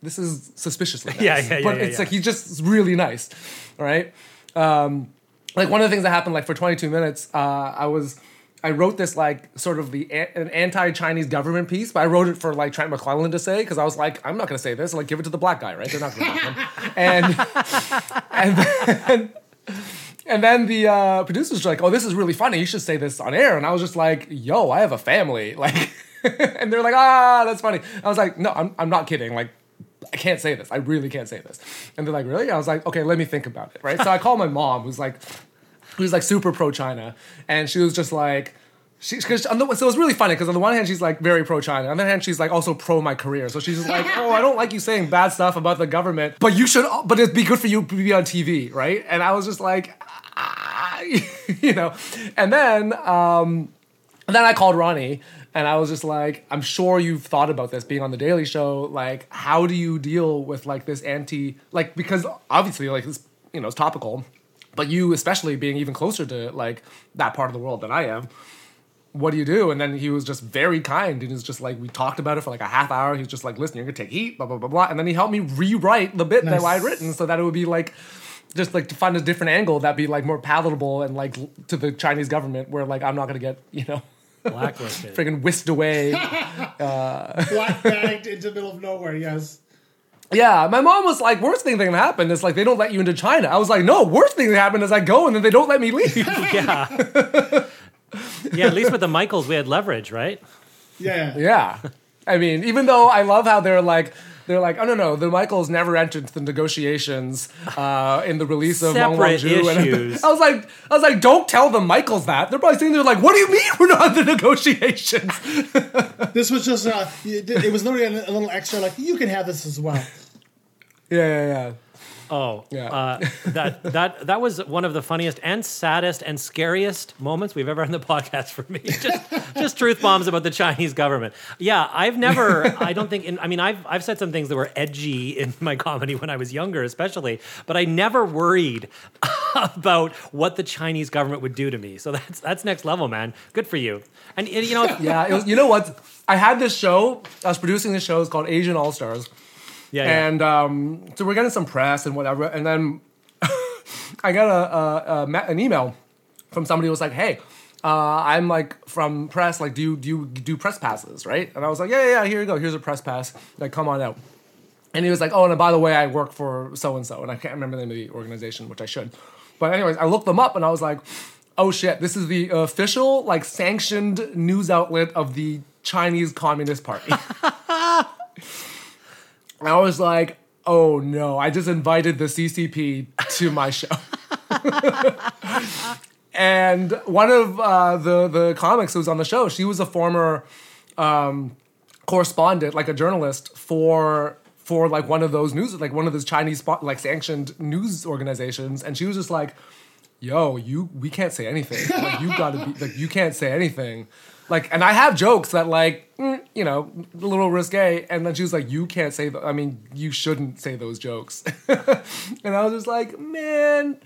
this is suspiciously nice. Yeah, yeah, yeah, But yeah, it's yeah. like he's just really nice, right? Um, like one of the things that happened, like for 22 minutes, uh, I was. I wrote this like sort of the an anti-Chinese government piece, but I wrote it for like Trent McClellan to say because I was like, I'm not gonna say this. Like, give it to the black guy, right? They're not gonna. like and and then, and then the uh, producers were like, "Oh, this is really funny. You should say this on air." And I was just like, "Yo, I have a family." Like, and they're like, "Ah, that's funny." I was like, "No, I'm, I'm not kidding. Like, I can't say this. I really can't say this." And they're like, "Really?" I was like, "Okay, let me think about it." Right. So I called my mom, who's like, who's like super pro China, and she was just like. She's cause on the, so it was really funny because on the one hand she's like very pro China, on the other hand she's like also pro my career. So she's just like, oh, I don't like you saying bad stuff about the government, but you should, but it'd be good for you to be on TV, right? And I was just like, ah, you know, and then um, And then I called Ronnie and I was just like, I'm sure you've thought about this being on the Daily Show. Like, how do you deal with like this anti, like, because obviously, like, this, you know, it's topical, but you, especially being even closer to like that part of the world than I am, what do you do? And then he was just very kind and he's just like, we talked about it for like a half hour. He's just like, listen, you're gonna take heat, blah, blah, blah, blah. And then he helped me rewrite the bit Nice. that I'd written so that it would be like, just like to find a different angle that'd be like more palatable and like to the Chinese government where like I'm not gonna get, you know, Blacklisted. friggin' whisked away. Uh, Black bagged into the middle of nowhere. Yes. Yeah, my mom was like, worst thing that can happen is like they don't let you into China. I was like, no, worst thing that happened is I go and then they don't let me leave. yeah. yeah, at least with the Michaels, we had leverage, right? Yeah. yeah. I mean, even though I love how they're like, they're like, oh no no, the Michaels never entered the negotiations uh, in the release of Wang Separate Wanzhou. And issues. I was like, I was like, don't tell the Michaels that. They're probably sitting there like, what do you mean we're not in the negotiations? This was just uh, it was literally a, a little extra. Like you can have this as well. Yeah, yeah, yeah. Oh, Yeah. uh, that that that was one of the funniest and saddest and scariest moments we've ever had in the podcast for me. Just just truth bombs about the Chinese government. Yeah, I've never. I don't think. In, I mean, I've I've said some things that were edgy in my comedy when I was younger, especially. But I never worried about what the Chinese government would do to me. So that's that's next level, man. Good for you. And and, you know, Yeah, it was, you know what? I had this show. I was producing this show. It's called Asian All Stars. Yeah, yeah. And um, so we're getting some press and whatever. And then I got a, a, a an email from somebody who was like, "Hey, uh, I'm like from press. Like, do you do you do press passes, right?" And I was like, "Yeah, yeah, yeah. Here you go. Here's a press pass. Like, come on out." And he was like, "Oh, and by the way, I work for so and so, and I can't remember the name of the organization, which I should." But anyways, I looked them up, and I was like, "Oh shit, this is the official like sanctioned news outlet of the Chinese Communist Party." I was like, oh no, I just invited the CCP to my show. and one of uh, the, the comics who was on the show, she was a former um, correspondent, like a journalist for for like one of those news, like one of those Chinese like sanctioned news organizations. And she was just like, yo, you, we can't say anything. Like you gotta be, like you can't say anything. Like, and I have jokes that like, mm, you know, a little risque. And then she was like, you can't say, th- I mean, you shouldn't say those jokes. and I was just like, man,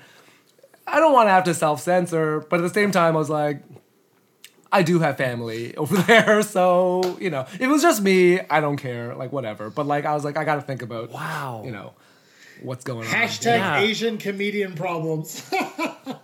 I don't want to have to self censor. But at the same time, I was like, I do have family over there. So, you know, if it was just me, I don't care. Like, whatever. But like, I was like, I got to think about, wow, you know, what's going on. Hashtag Yeah. Asian comedian problems.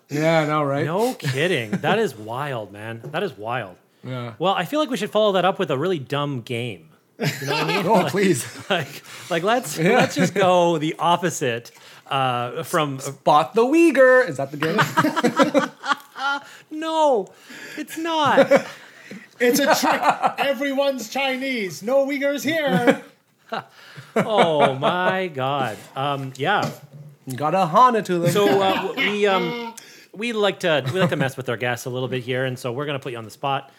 Yeah, I know, right? No kidding. That is wild, man. That is wild. Yeah. Well, I feel like we should follow that up with a really dumb game. You know what I mean? Oh, Like- please. Like, like let's let's just go the opposite uh, from. Spot the Uyghur. Is that the game? No, it's not. it's a trick. Everyone's Chinese. No Uyghurs here. oh my god. Um, yeah. got a Hana to them. So uh, we um, we like to we like to mess with our guests a little bit here, and so we're gonna put you on the spot,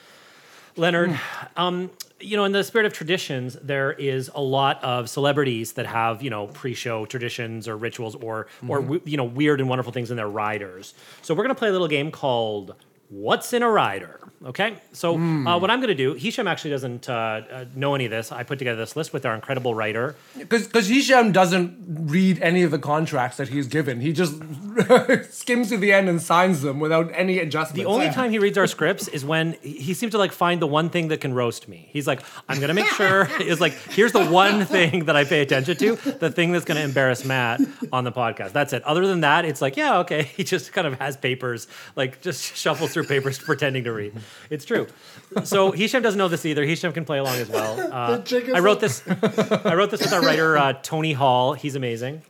Leonard. Um, you know, in the spirit of traditions, there is a lot of celebrities that have you know pre-show traditions or rituals or or Mm-hmm. w- you know weird and wonderful things in their riders. So we're gonna play a little game called What's in a Rider? Okay, so Hmm. uh, what I'm gonna do, Hisham actually doesn't uh, uh, know any of this. I put together this list with our incredible writer. Because Hisham doesn't read any of the contracts that he's given. He just skims to the end and signs them without any adjustments. The only time he reads our scripts is when he seems to like find the one thing that can roast me. He's like, I'm gonna make sure is like, here's the one thing that I pay attention to, the thing that's gonna embarrass Matt on the podcast. That's it. Other than that, it's like, yeah, okay. He just kind of has papers, like just shuffles through papers pretending to read. It's true. So Hisham doesn't know this either. Hisham can play along as well. Uh, The chick is I wrote this. I wrote this with our writer uh, Tony Hall. He's amazing.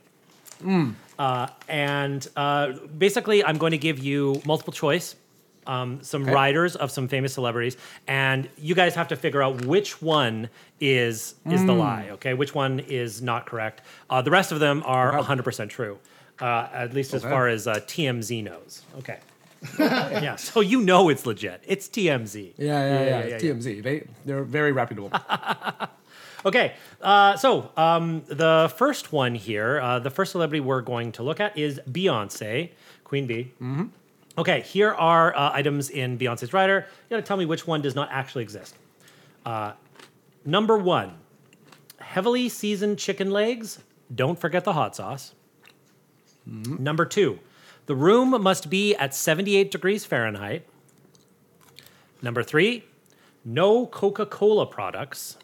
Uh, and uh, basically, I'm going to give you multiple choice, um, some riders of some famous celebrities, and you guys have to figure out which one is is the lie. Okay, which one is not correct. Uh, the rest of them are 100% true, uh, at least as far as uh, TMZ knows. Okay. yeah, so you know it's legit. It's TMZ. Yeah, yeah, yeah. yeah, yeah. TMZ. They they're very reputable. Okay, uh, so um, the first one here, uh, the first celebrity we're going to look at is Beyonce, Queen Bee. Mm-hmm. Okay, here are uh, items in Beyonce's rider. You gotta tell me which one does not actually exist. Uh, number one, heavily seasoned chicken legs. Don't forget the hot sauce. Number two, the room must be at 78 degrees Fahrenheit. Number three, no Coca Cola products.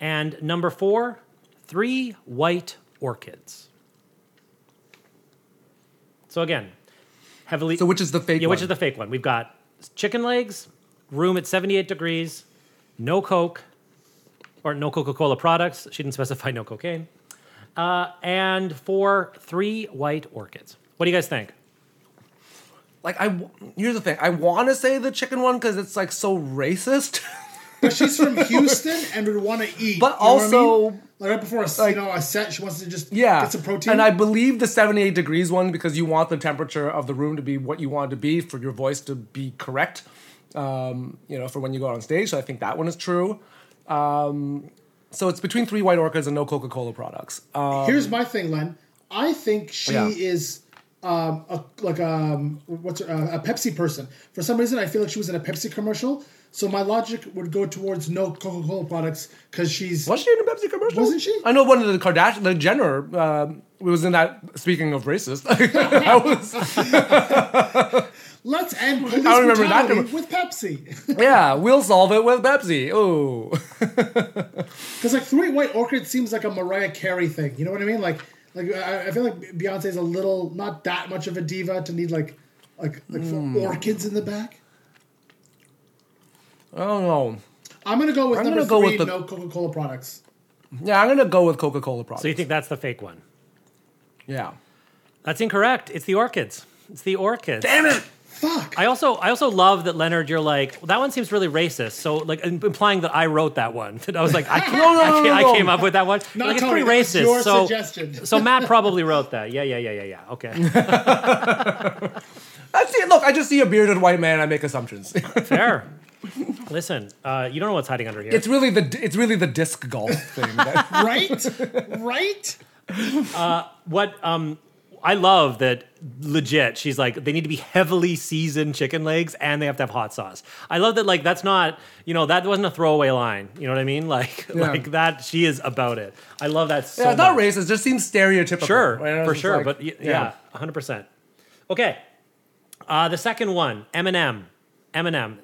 And number four, three white orchids. So again, heavily. So which is the fake one? Yeah, which is the fake one? We've got chicken legs, room at 78 degrees, no Coke, or no Coca Cola products. She didn't specify no cocaine. Uh, and for three white orchids. What do you guys think? Like I, here's the thing. I want to say the chicken one because it's like so racist. But she's from Houston and would want to eat. But you know what I mean? also, like right before a, s- you know a set, she wants to just Yeah, get some protein. and I believe the 78 degrees one because you want the temperature of the room to be what you want it to be for your voice to be correct. Um, you know, for when you go on stage. So I think that one is true. Um, so it's between three white orchids and no Coca Cola products. Um, Here's my thing, Len. I think she Yeah. is um, a, like um, what's her, uh, a Pepsi person. For some reason, I feel like she was in a Pepsi commercial. So my logic would go towards no Coca Cola products because she's was she in a Pepsi commercial? Wasn't she? I know one of the Kardashian, the Jenner, um, was in that. Speaking of racist, I was. Let's end police don't remember that with Pepsi. yeah, we'll solve it with Pepsi. Oh, Because like three white orchids seems like a Mariah Carey thing. You know what I mean? Like like I, I feel like Beyonce's a little not that much of a diva to need like like like Hmm. orchids in the back. I don't know. I'm gonna go with I'm number gonna go three. with the- no Coca Cola products. Yeah, I'm gonna go with Coca Cola products. So you think that's the fake one? Yeah. That's incorrect. It's the orchids. It's the orchids. Damn it! Fuck. I also I also love that Leonard. You're like well, that one seems really racist. So like implying that I wrote that one. I was like I, No, no, I, no, ca- no, I no. came up with that one. Not like it's pretty that racist. your so suggestion. so Matt probably wrote that. Yeah yeah yeah yeah yeah. Okay. I see. Look, I just see a bearded white man. I make assumptions. Fair. Listen, uh, you don't know what's hiding under here. it's really the it's really the disc golf thing. That, right? right? what um I love that legit she's like they need to be heavily seasoned chicken legs and they have to have hot sauce. I love that like that's not you know that wasn't a throwaway line. You know what I mean? Like Yeah. like that she is about it. I love that so yeah, it's not much. racist. It just seems stereotypical. Sure, right? For sure, like- but y- yeah, hundred percent. Okay, uh, the second one, Eminem, Eminem.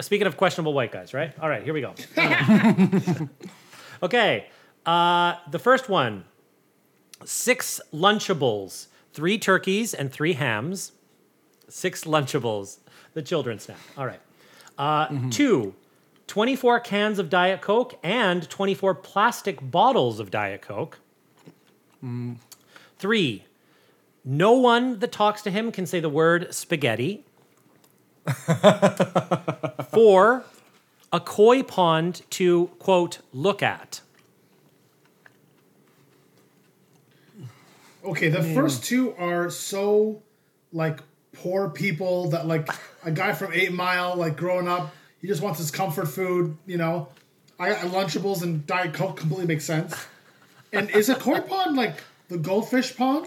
Speaking of questionable white guys, right? All right, here we go. okay, uh, the first one: six Lunchables, three turkeys, and three hams. Six Lunchables, the children's snack. All right. Uh, Two, 24 cans of Diet Coke and 24 plastic bottles of Diet Coke. Three, no one that talks to him can say the word spaghetti. Four, a koi pond to, quote, look at. Okay, the first two are so like poor people that like a guy from Eight Mile, like growing up, he just wants his comfort food. You know, I Lunchables and Diet Coke completely makes sense. And is a koi pond like the goldfish pond?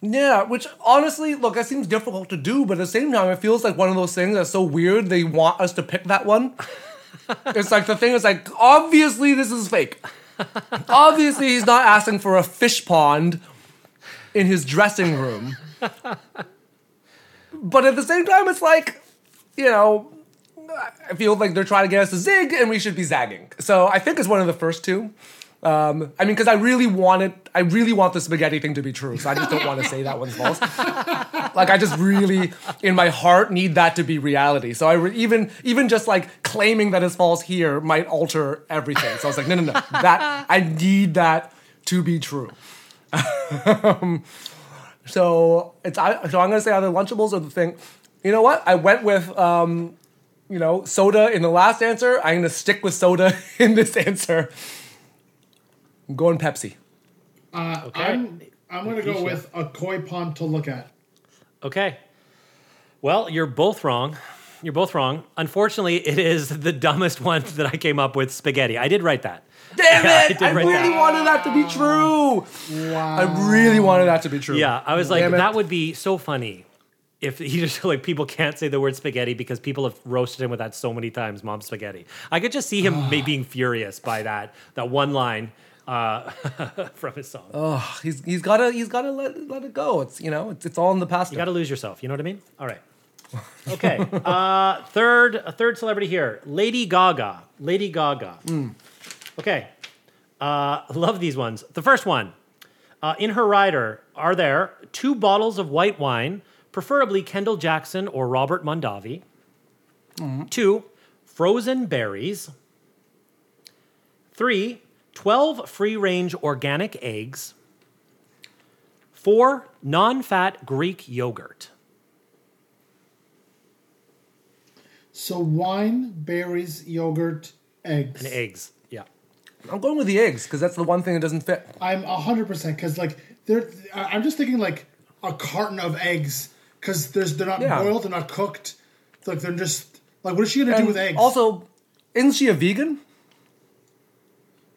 Yeah, which honestly, look, that seems difficult to do, but at the same time, it feels like one of those things that's so weird they want us to pick that one. it's like the thing is like, obviously this is fake. obviously he's not asking for a fish pond in his dressing room. but at the same time, it's like, you know, I feel like they're trying to get us to zig and we should be zagging. So I think it's one of the first two. Um, I mean, because I really want it, I really want the spaghetti thing to be true. So I just don't want to say that one's false. like I just really, in my heart, need that to be reality. So I re- even even just like claiming that it's false here might alter everything. So I was like, no, no, no, that I need that to be true. Um, so it's I, so I'm gonna say either Lunchables or the thing. You know what? I went with um, you know soda in the last answer. I'm gonna stick with soda in this answer. I'm going Pepsi. Uh, Okay. I'm I'm gonna go with a koi pond to look at. Okay. Well, you're both wrong. you're both wrong. Unfortunately, it is the dumbest one that I came up with spaghetti. I did write that. Damn Yeah, I it! did I, really that. wanted that to be true. Wow. I really wanted that to be true. Yeah, I was like, Damn it. that would be so funny if he just like people can't say the word spaghetti because people have roasted him with that so many times, mom spaghetti. I could just see him may- being furious by that that one line uh, from his song. Oh, he's he's gotta he's gotta let let it go. It's you know it's it's all in the past. You got to lose yourself. You know what I mean? All right. Okay. uh, third, a third celebrity here, Lady Gaga. Lady Gaga. Okay. Uh, love these ones. The first one. Uh, in her rider are there two bottles of white wine, preferably Kendall Jackson or Robert Mondavi. Two, frozen berries. Three, 12 free range organic eggs. Four, non fat Greek yogurt. So wine, berries, yogurt, eggs. And eggs. Yeah. I'm going with the eggs because that's the one thing that doesn't fit. I'm hundred percent because like they're. I- I'm just thinking like a carton of eggs because there's they're not Yeah. boiled, they're not cooked. Like they're just like what is she gonna And do with eggs? Also, isn't she a vegan?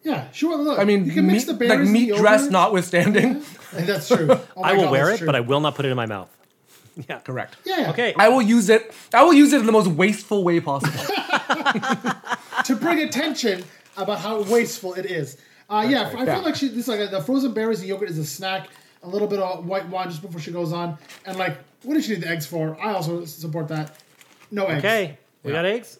yeah, sure. Look, I mean, you can mix meat, the berries, like and meat the dress yogurt. notwithstanding. And that's true. Oh my I will God, wear that's it, true. but I will not put it in my mouth. Yeah. Correct. yeah, yeah. Okay. I will use it. I will use it in the most wasteful way possible. to bring attention about how wasteful it is. Uh, yeah, I yeah. feel like she this like the frozen berries and yogurt is a snack. A little bit of white wine just before she goes on, and like, what does she need the eggs for? I also support that. No eggs. Okay. We got eggs?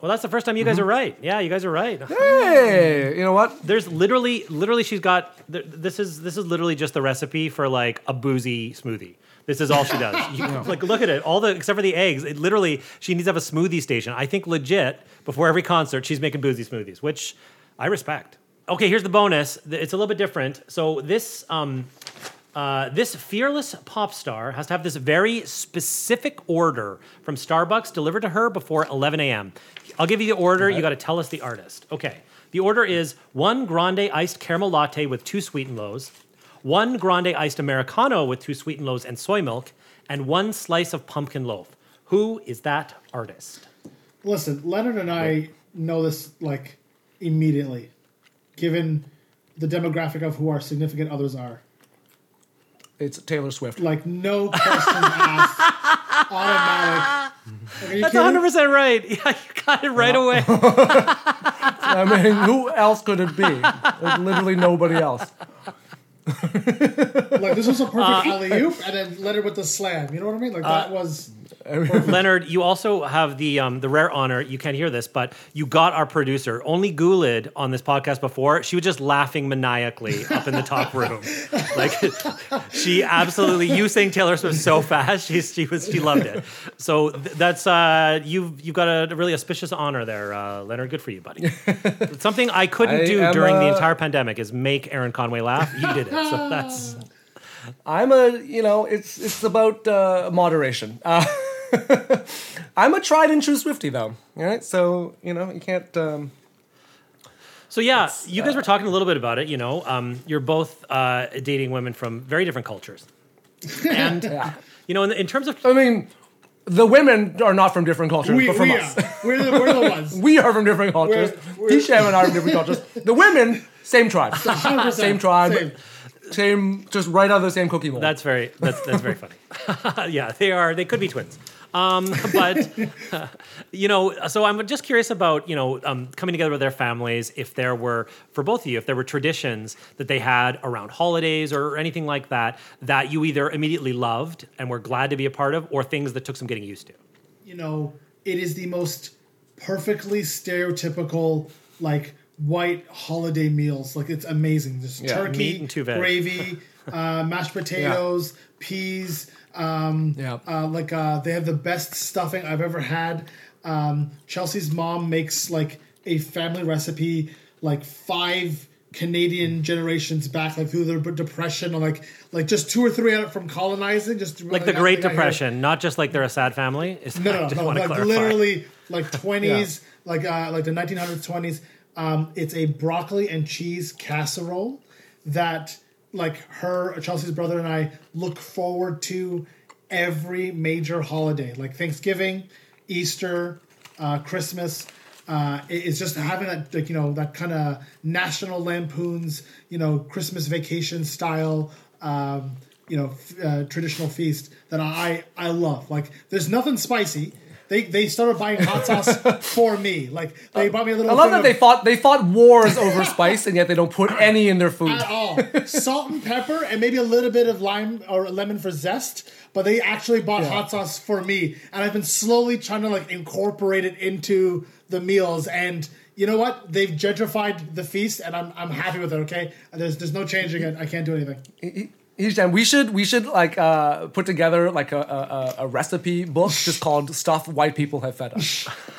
Well, that's the first time you Mm-hmm. guys are right. Yeah, you guys are right. hey, you know what? There's literally, literally, she's got. th- This is this is literally just the recipe for like a boozy smoothie. This is all she does. You, Like, look at it. All the except for the eggs. It literally, she needs to have a smoothie station. I think legit before every concert, she's making boozy smoothies, which I respect. Okay, here's the bonus. Th- It's a little bit different. So this um, uh, this fearless pop star has to have this very specific order from Starbucks delivered to her before 11 a.m. I'll give you the order. You got to tell us the artist. Okay. The order is one grande iced caramel latte with two Sweet'N Lows, one grande iced americano with two sweetened loaves and soy milk, and one slice of pumpkin loaf. Who is that artist? Listen, Leonard and I know this like immediately, given the demographic of who our significant others are. It's Taylor Swift. Like no question asked, automatic. Like, That's 100% right. Yeah, you got it right away. I mean, who else could it be? There's literally nobody else. Like this was a perfect Uh, alley oop, and then Leonard with the slam. You know what I mean? Like that was. Leonard, you also have the um, the rare honor. You can't hear this, but you got our producer, only Gulid, on this podcast before. She was just laughing maniacally up in the top room, like she absolutely. You saying Taylor Swift so fast, she she was she loved it. So th- that's uh, you've you've got a really auspicious honor there, uh, Leonard. Good for you, buddy. Something I couldn't I do during the uh, entire pandemic is make Aaron Conway laugh. You did it, so that's I'm a, you know, it's it's about uh, moderation. Uh, I'm a tried and true Swifty though. All right, so you know you can't. Um, So yeah, you guys were talking a little bit about it. You know, um, you're both uh, dating women from very different cultures, and you know, in, in terms of I mean, the women are not from different cultures, We, but from we us. are. We're the, we're the ones. We are from different cultures. We're- we're- and I are from different cultures. The women, same tribe, same tribe, same. same. just right out of the same cookie mold. that's very that's that's very funny. yeah, they are. They could be twins. Um, but you know, so I'm just curious about you know um, coming together with their families. If there were for both of you, if there were traditions that they had around holidays or anything like that that you either immediately loved and were glad to be a part of, or things that took some getting used to. you know, it is the most perfectly stereotypical like white holiday meals. Like it's amazing. There's Yeah, turkey, meat and gravy, uh, mashed potatoes, peas. Um, Yeah. uh, like uh, they have the best stuffing I've ever had. Um, Chelsea's mom makes like a family recipe, like five Canadian generations back, like through the depression, or like like just two or three out from colonizing, just Like the Great. Depression, not just like they're a sad family. Is No, I no, no, like clarify. literally like twenties, like uh, like the 1900s, 20s. Um, it's a broccoli and cheese casserole that like her, Chelsea's brother, and I look forward to every major holiday, like Thanksgiving, Easter, uh, Christmas. Uh, it- it's just having that, like you know, that kind of National Lampoons, you know, Christmas vacation style, um, you know, f- uh, traditional feast that I I love. Like, there's nothing spicy. They they started buying hot sauce for me. Like they bought me a little. I love that of- they fought they fought wars over spice and yet they don't put any in their food. at all. Salt and pepper, and maybe a little bit of lime or lemon for zest. But they actually bought Yeah. hot sauce for me, and I've been slowly trying to like incorporate it into the meals. And you know what? They've gentrified the feast, and I'm I'm happy with it. Okay, there's there's no changing it. I can't do anything. Hisham, we should we should like uh, put together like a, a, a- a recipe book just called "Stuff White People Have Fed Us."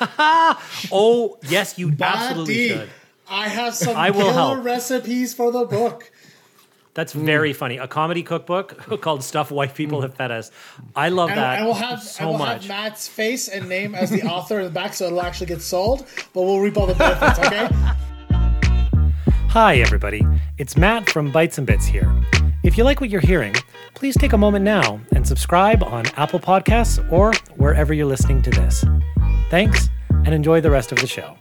oh yes, you absolutely Buddy, should. I have some I will killer help. recipes for the book. That's very funny. A comedy cookbook called "Stuff White People Have Fed Us." I love And, that and we'll have so we'll much. have Matt's face and name as the author in the back, so it'll actually get sold. But we'll reap all the benefits. Okay. Hi, everybody. It's Matt from Bites and Bits here. If you like what you're hearing, please take a moment now and subscribe on Apple Podcasts or wherever you're listening to this. Thanks, and enjoy the rest of the show.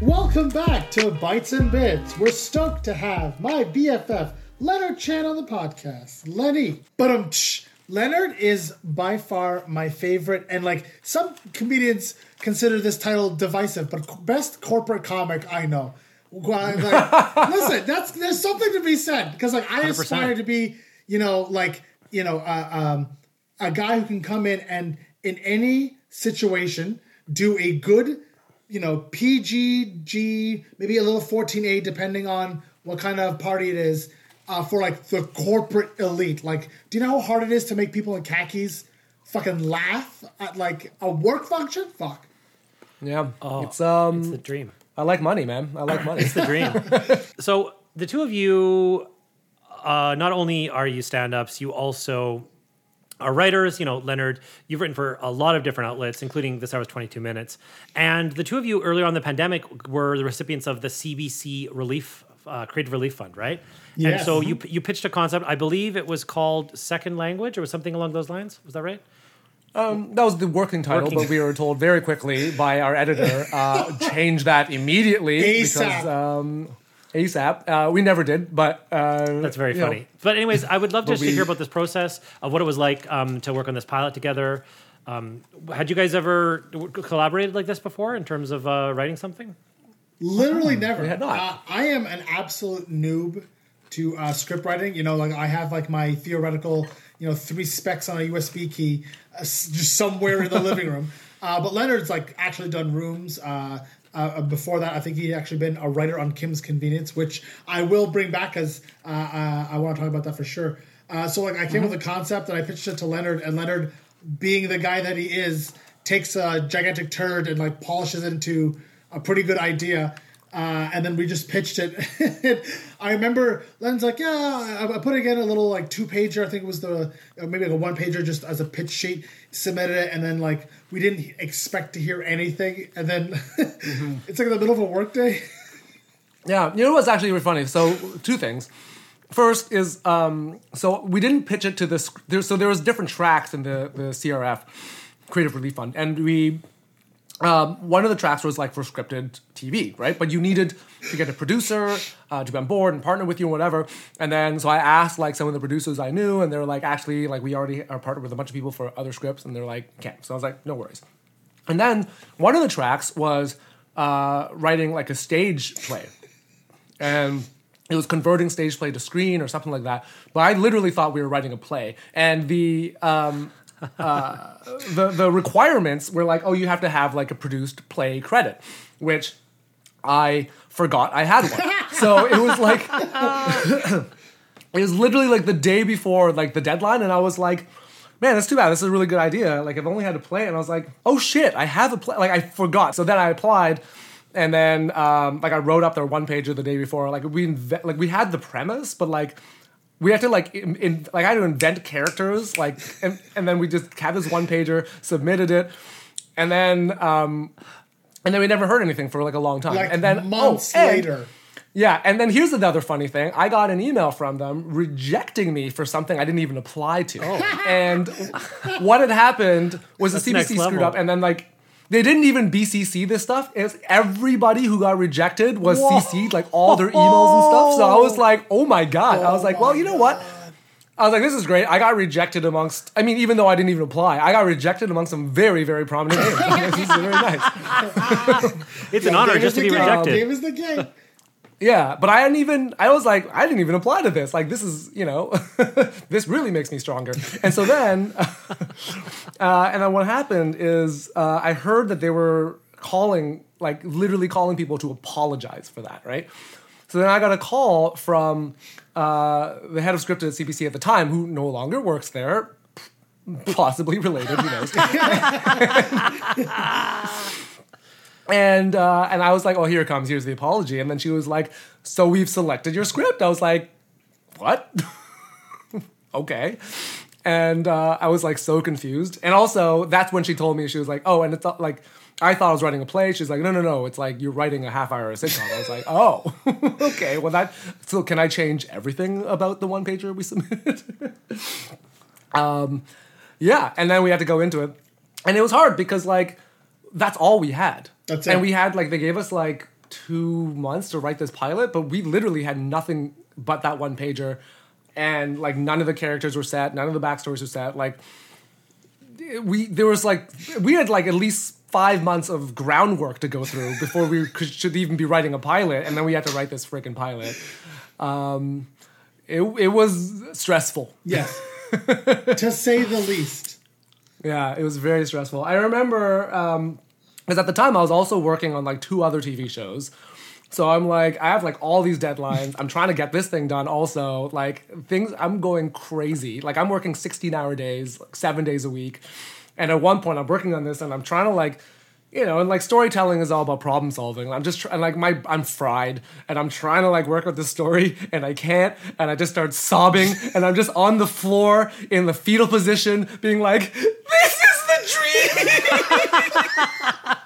Welcome back to Bites and Bits. We're stoked to have my BFF Leonard Chan on the podcast. Lenny, but um, Leonard is by far my favorite, and like some comedians consider this title divisive, but best corporate comic I know. Well, like, listen, that's there's something to be said because like I 100%. aspire to be, you know, like you know, uh, um, a guy who can come in and in any situation do a good you know, PGG, maybe a little 14A, depending on what kind of party it is, uh, for like the corporate elite. Like, do you know how hard it is to make people in khakis fucking laugh at like a work function? Fuck. Yeah, it's um, It's the dream. I like money, man. I like money. It's the dream. so the two of you, uh, not only are you stand-ups, you also are writers. You know, Leonard, you've written for a lot of different outlets, including This Hour's 22 Minutes. And the two of you, earlier on the pandemic, were the recipients of the CBC Relief uh, Creative Relief Fund, right? And so you you pitched a concept. I believe it was called Second Language, or was something along those lines. Was that right? Um, that was the working title, Working. but we were told very quickly by our editor uh, change that immediately ASAP. because um, ASAP. Uh, we never did, but uh, That's very you know, funny. But anyways, I would love But just to hear about this process of what it was like um, to work on this pilot together. Um, had you guys ever collaborated like this before in terms of uh, writing something? Literally never. had not. Uh, I am an absolute noob to uh, script writing. You know, like I have like my theoretical, you know, three specs on a USB key s- just somewhere in the living room. Uh, but Leonard's like actually done rooms. Uh, uh, before that, I think he'd actually been a writer on Kim's Convenience, which I will bring back as uh, uh, I want to talk about that for sure. Uh, so like I came with a concept and I pitched it to Leonard, and Leonard, being the guy that he is, takes a gigantic turd and like polishes it into a pretty good idea. Uh, and then we just pitched it. I remember Len's like, yeah, I, I put again a little like two pager. I think it was the uh, maybe like a one pager just as a pitch sheet. Submitted it, and then like we didn't expect to hear anything. And then it's like in the middle of a workday. Yeah, you know what's actually really funny? So two things. First is um, so we didn't pitch it to this. There, so there was different tracks in the the CRF Creative Relief Fund, and we um, one of the tracks was like for scripted TV, right? But you needed to get a producer uh, to be on board and partner with you and whatever. And then so I asked like some of the producers I knew, and they're like, actually, like we already are partnered with a bunch of people for other scripts, and they're like, can't. So I was like, no worries. And then one of the tracks was uh, writing like a stage play and it was converting stage play to screen or something like that. But I literally thought we were writing a play, and the um, uh, the the requirements were like, oh, you have to have like a produced play credit, which I forgot I had one. so it was like it was literally like the day before like the deadline, and I was like. Man, that's too bad. This is a really good idea. Like, I've only had to play and I was like, "Oh shit, I have a play." Like, I forgot. So then I applied, and then um, like I wrote up their one pager the day before. Like we inve- like we had the premise, but like we had to like in, in like I had to invent characters. Like and and then we just had this one pager, submitted it, and then um, and then we never heard anything for like a long time. Like and then months oh, and- later. Yeah, and then here's another funny thing. I got an email from them rejecting me for something I didn't even apply to. And what had happened was That's the CBC screwed up, and then like they didn't even BCC this stuff. It's everybody who got rejected was Whoa. CC'd, like all their emails and stuff. So I was like, oh my god. I was like, well, oh you know what? I was like, this is great. I got rejected amongst, I mean, even though I didn't even apply, I got rejected amongst some very, very prominent names. this is very nice. It's an honor Game just is to be rejected. Game is the game. Yeah, but I didn't even. I was like, I didn't even apply to this. Like, this is, you know, this really makes me stronger. And so then, uh, and then what happened is uh, I heard that they were calling, like, literally calling people to apologize for that, right? So then I got a call from uh, the head of scripted at CBC at the time, who no longer works there, possibly related, who knows. and uh, and I was like, "Oh, here it comes. Here's the apology." And then she was like, "So we've selected your script." I was like, "What? okay." And uh, I was like so confused. And also, that's when she told me she was like, "Oh, and it's not like." I thought I was writing a play. She's like, no, no, no. It's like you're writing a half hour sitcom. I was like, oh, okay. Well, that. So can I change everything about the one pager we submitted? um, yeah. And then we had to go into it, and it was hard because like that's all we had. That's and we had like they gave us like two months to write this pilot, but we literally had nothing but that one pager, and like none of the characters were set, none of the backstories were set. Like we there was like we had like at least five months of groundwork to go through before we could, should even be writing a pilot, and then we had to write this freaking pilot. Um, it it was stressful. Yes. to say the least. Yeah, it was very stressful. I remember um because at the time I was also working on like two other TV shows. So I'm like, I have like all these deadlines. I'm trying to get this thing done also. Like things I'm going crazy. Like I'm working 16 hour days, like seven days a week. And at one point I'm working on this and I'm trying to like you know, and like storytelling is all about problem solving. I'm just trying, like my, I'm fried, and I'm trying to like work with the story, and I can't, and I just start sobbing, and I'm just on the floor in the fetal position, being like, "This is the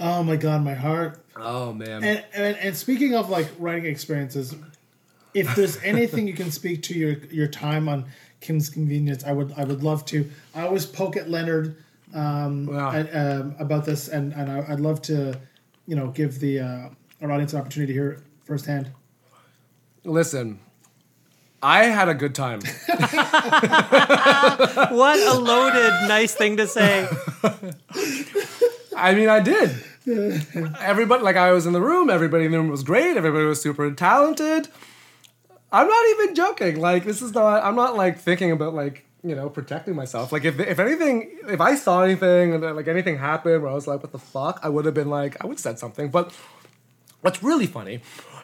Oh my god, my heart. Oh man. And, and and speaking of like writing experiences, if there's anything you can speak to your your time on Kim's Convenience, I would I would love to. I always poke at Leonard um, and, um, about this, and and I, I'd love to, you know, give the uh, our audience an opportunity to hear it firsthand. Listen, I had a good time. what a loaded, nice thing to say. I mean, I did. Everybody, like, I was in the room. Everybody in the room was great. Everybody was super talented. I'm not even joking. Like, this is not. I'm not like thinking about like you know protecting myself. Like, if if anything, if I saw anything and like anything happened where I was like, what the fuck, I would have been like, I would have said something. But what's really funny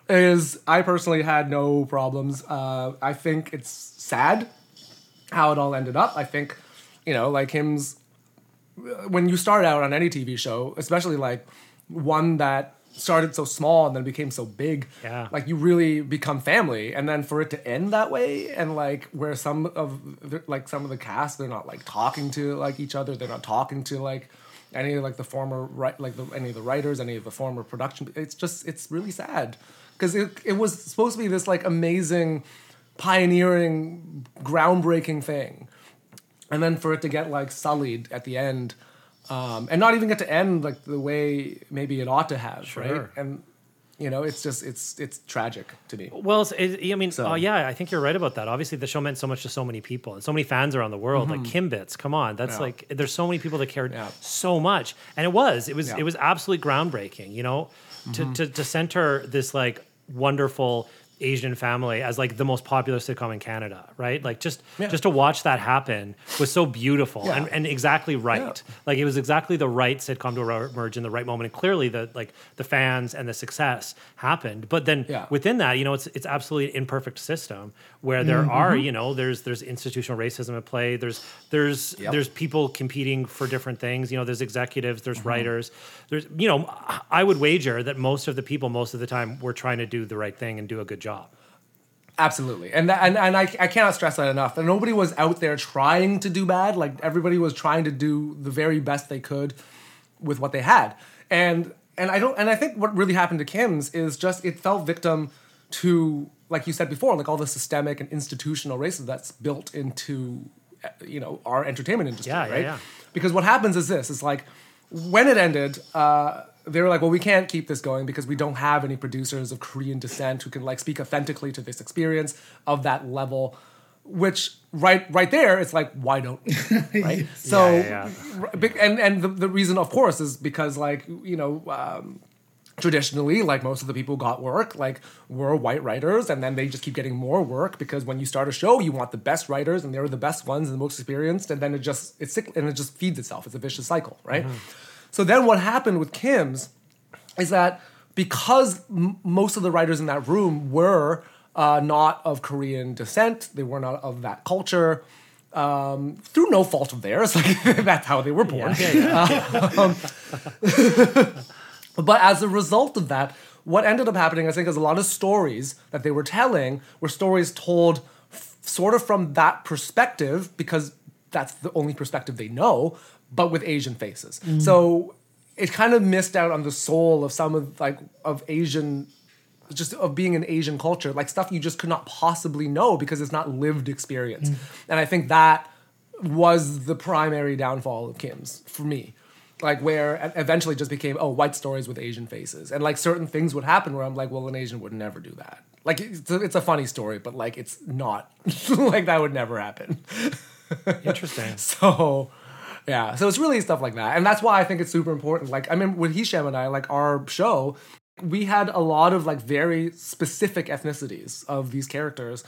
is I personally had no problems. Uh, I think it's sad how it all ended up. I think, you know, like him's when you start out on any TV show, especially like one that started so small and then became so big, Yeah. like you really become family. And then for it to end that way, and like where some of the, like some of the cast, they're not like talking to like each other, they're not talking to like any of like the former right like the, any of the writers, any of the former production. It's just it's really sad because it it was supposed to be this like amazing, pioneering, groundbreaking thing and then for it to get like sullied at the end um, and not even get to end like the way maybe it ought to have right and you know it's just it's it's tragic to me Well, it, I mean, So- oh yeah, I think you're right about that. Obviously, the show meant so much to so many people and so many fans around the world. Like Kimbits, come on, that's Mm-hmm. Yeah. like there's so many people that cared Yeah. so much, and it was, it was, Yeah. it was absolutely groundbreaking. You know, Mm-hmm. to to center this like wonderful Asian family as like the most popular sitcom in Canada, right? Like just Yeah. just to watch that happen was so beautiful Yeah. and, and exactly right. Like it was exactly the right sitcom to emerge in the right moment, and clearly the like the fans and the success happened. But then Yeah. within that, you know, it's it's absolutely an imperfect system where there Mm-hmm. are, you know, there's there's institutional racism at play. There's there's Yep. there's people competing for different things. You know, there's executives, there's Mm-hmm. writers. There's you know, I would wager that most of the people most of the time were trying to do the right thing and do a good job. Absolutely. And that, and, and I, I cannot stress that enough. And nobody was out there trying to do bad. Like everybody was trying to do the very best they could with what they had. And and I don't and I think what really happened to Kim's is just it fell victim to like you said before, like all the systemic and institutional racism that's built into uh, you know our entertainment industry, Yeah, yeah, right? yeah. Because what happens is this: is like when it ended, uh, they were like, "Well, we can't keep this going because we don't have any producers of Korean descent who can like speak authentically to this experience of that level." Which right right there, it's like, why don't right? So, Yeah, yeah, bec- and and the, the reason, of course, is because like you know. Um, traditionally like most of the people who got work like were white writers and then they just keep getting more work because when you start a show you want the best writers and they're the best ones and the most experienced and then it just it's cyc- and it just feeds itself it's a vicious cycle right so then what happened with kim's is that because m- most of the writers in that room were uh, not of korean descent they were not of that culture um, through no fault of theirs like that's how they were born. Um, but as a result of that, what ended up happening, I think, is a lot of stories that they were telling were stories told f- sort of from that perspective because that's the only perspective they know, but with Asian faces. Mm. So it kind of missed out on the soul of some of like of Asian just of being an Asian culture, like stuff you just could not possibly know because it's not lived experience. Mm. And I think that was the primary downfall of Kim's for me. Like where eventually just became oh white stories with Asian faces, and like certain things would happen where I'm like, well, an Asian would never do that. Like it's a, it's a funny story, but like it's not like that would never happen. Interesting. So, yeah. So it's really stuff like that. And that's why I think it's super important. Like, I mean, with Hisham and I, like our show, we had a lot of like very specific ethnicities of these characters.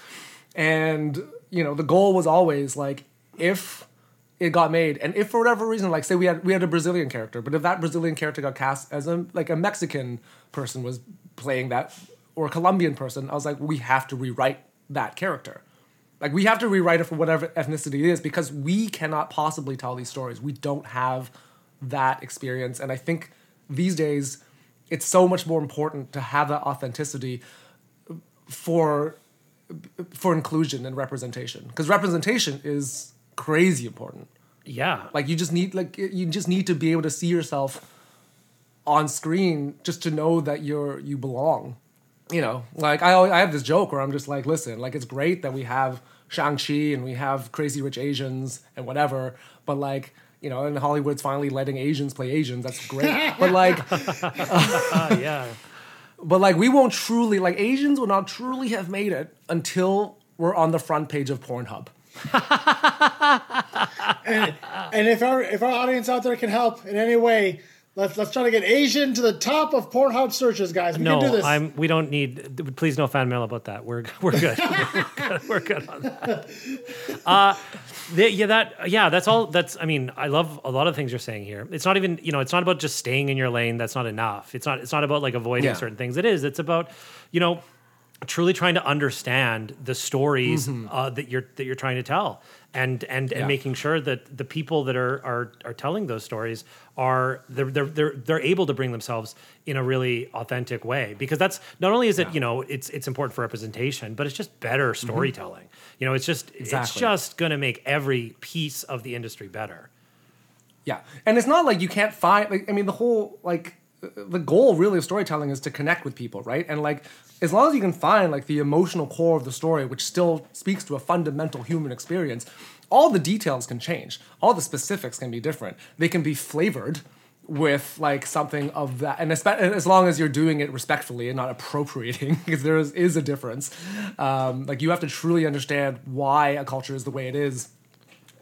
And, you know, the goal was always like, if it got made, and if for whatever reason, like say we had we had a Brazilian character, but if that Brazilian character got cast as a like a Mexican person was playing that, or a Colombian person, I was like, we have to rewrite that character. Like we have to rewrite it for whatever ethnicity it is because we cannot possibly tell these stories. We don't have that experience, and I think these days it's so much more important to have that authenticity for for inclusion and representation because representation is crazy important. Yeah. Like you just need like you just need to be able to see yourself on screen just to know that you're you belong. You know, like I always, I have this joke where I'm just like, listen, like it's great that we have Shang-Chi and we have Crazy Rich Asians and whatever, but like, you know, and Hollywood's finally letting Asians play Asians. That's great. but like Uh, yeah. but like we won't truly like Asians will not truly have made it until we're on the front page of Pornhub. and, and if our if our audience out there can help in any way, let's let's try to get Asian to the top of Pornhub searches, guys. We no, can do this. I'm. We don't need. Please, no fan mail about that. We're we're good. we're good. We're good on that. Uh, the, yeah, that yeah, that's all. That's. I mean, I love a lot of things you're saying here. It's not even. You know, it's not about just staying in your lane. That's not enough. It's not. It's not about like avoiding Yeah. certain things. It is. It's about, you know, truly trying to understand the stories Mhm. uh, that you're that you're trying to tell, and and and Yeah. making sure that the people that are are are telling those stories are they're they're they're, they're able to bring themselves in a really authentic way because that's not only is it you know it's it's important for representation, but it's just better storytelling. You know, it's just it's Mm-hmm. Just going to make every piece of the industry better. Yeah, and it's not like you can't find. Like, I mean, the whole like the goal really of storytelling is to connect with people, right? And like as long as you can find like the emotional core of the story, which still speaks to a fundamental human experience, all the details can change. All the specifics can be different. They can be flavored with like something of that, and as long as you're doing it respectfully and not appropriating, because there is, is a difference. Um, like you have to truly understand why a culture is the way it is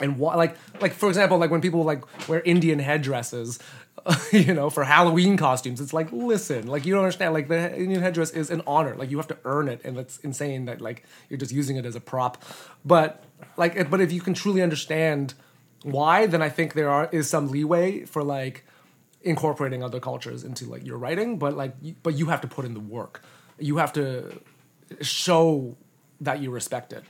and why like like for example like when people like wear indian headdresses you know for halloween costumes. It's like listen like you don't understand. Like the indian headdress is an honor. Like you have to earn it and it's insane that like you're just using it as a prop. But like but if you can truly understand why then i think there are is some leeway for like incorporating other cultures into like your writing. But like you, but you have to put in the work. You have to show that you respect it.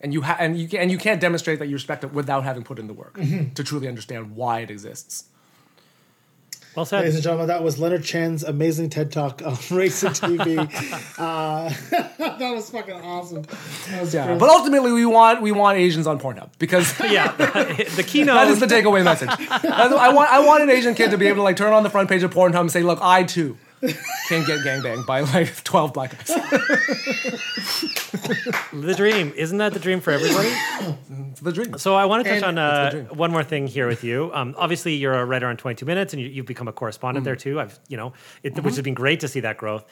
And you ha- and you can- and you can't demonstrate that you respect it without having put in the work Mhm. to truly understand why it exists. Well said. Ladies and gentlemen, that was Leonard Chan's amazing TED Talk on Racing TV. uh, that was fucking awesome. That was Yeah, great. but ultimately we want we want Asians on Pornhub because yeah, the keynote. that is the takeaway message. I want I want an Asian kid to be able to like turn on the front page of Pornhub and say, "Look, I too can get gangbanged by like twelve black guys." the dream. Isn't that the dream for everybody? it's the dream. So I want to touch And- on It's the uh, dream. one more thing here with you. Um, obviously, you're a writer on 22 Minutes, and you, you've become a correspondent there too. I've, you know, it, which has been great to see that growth.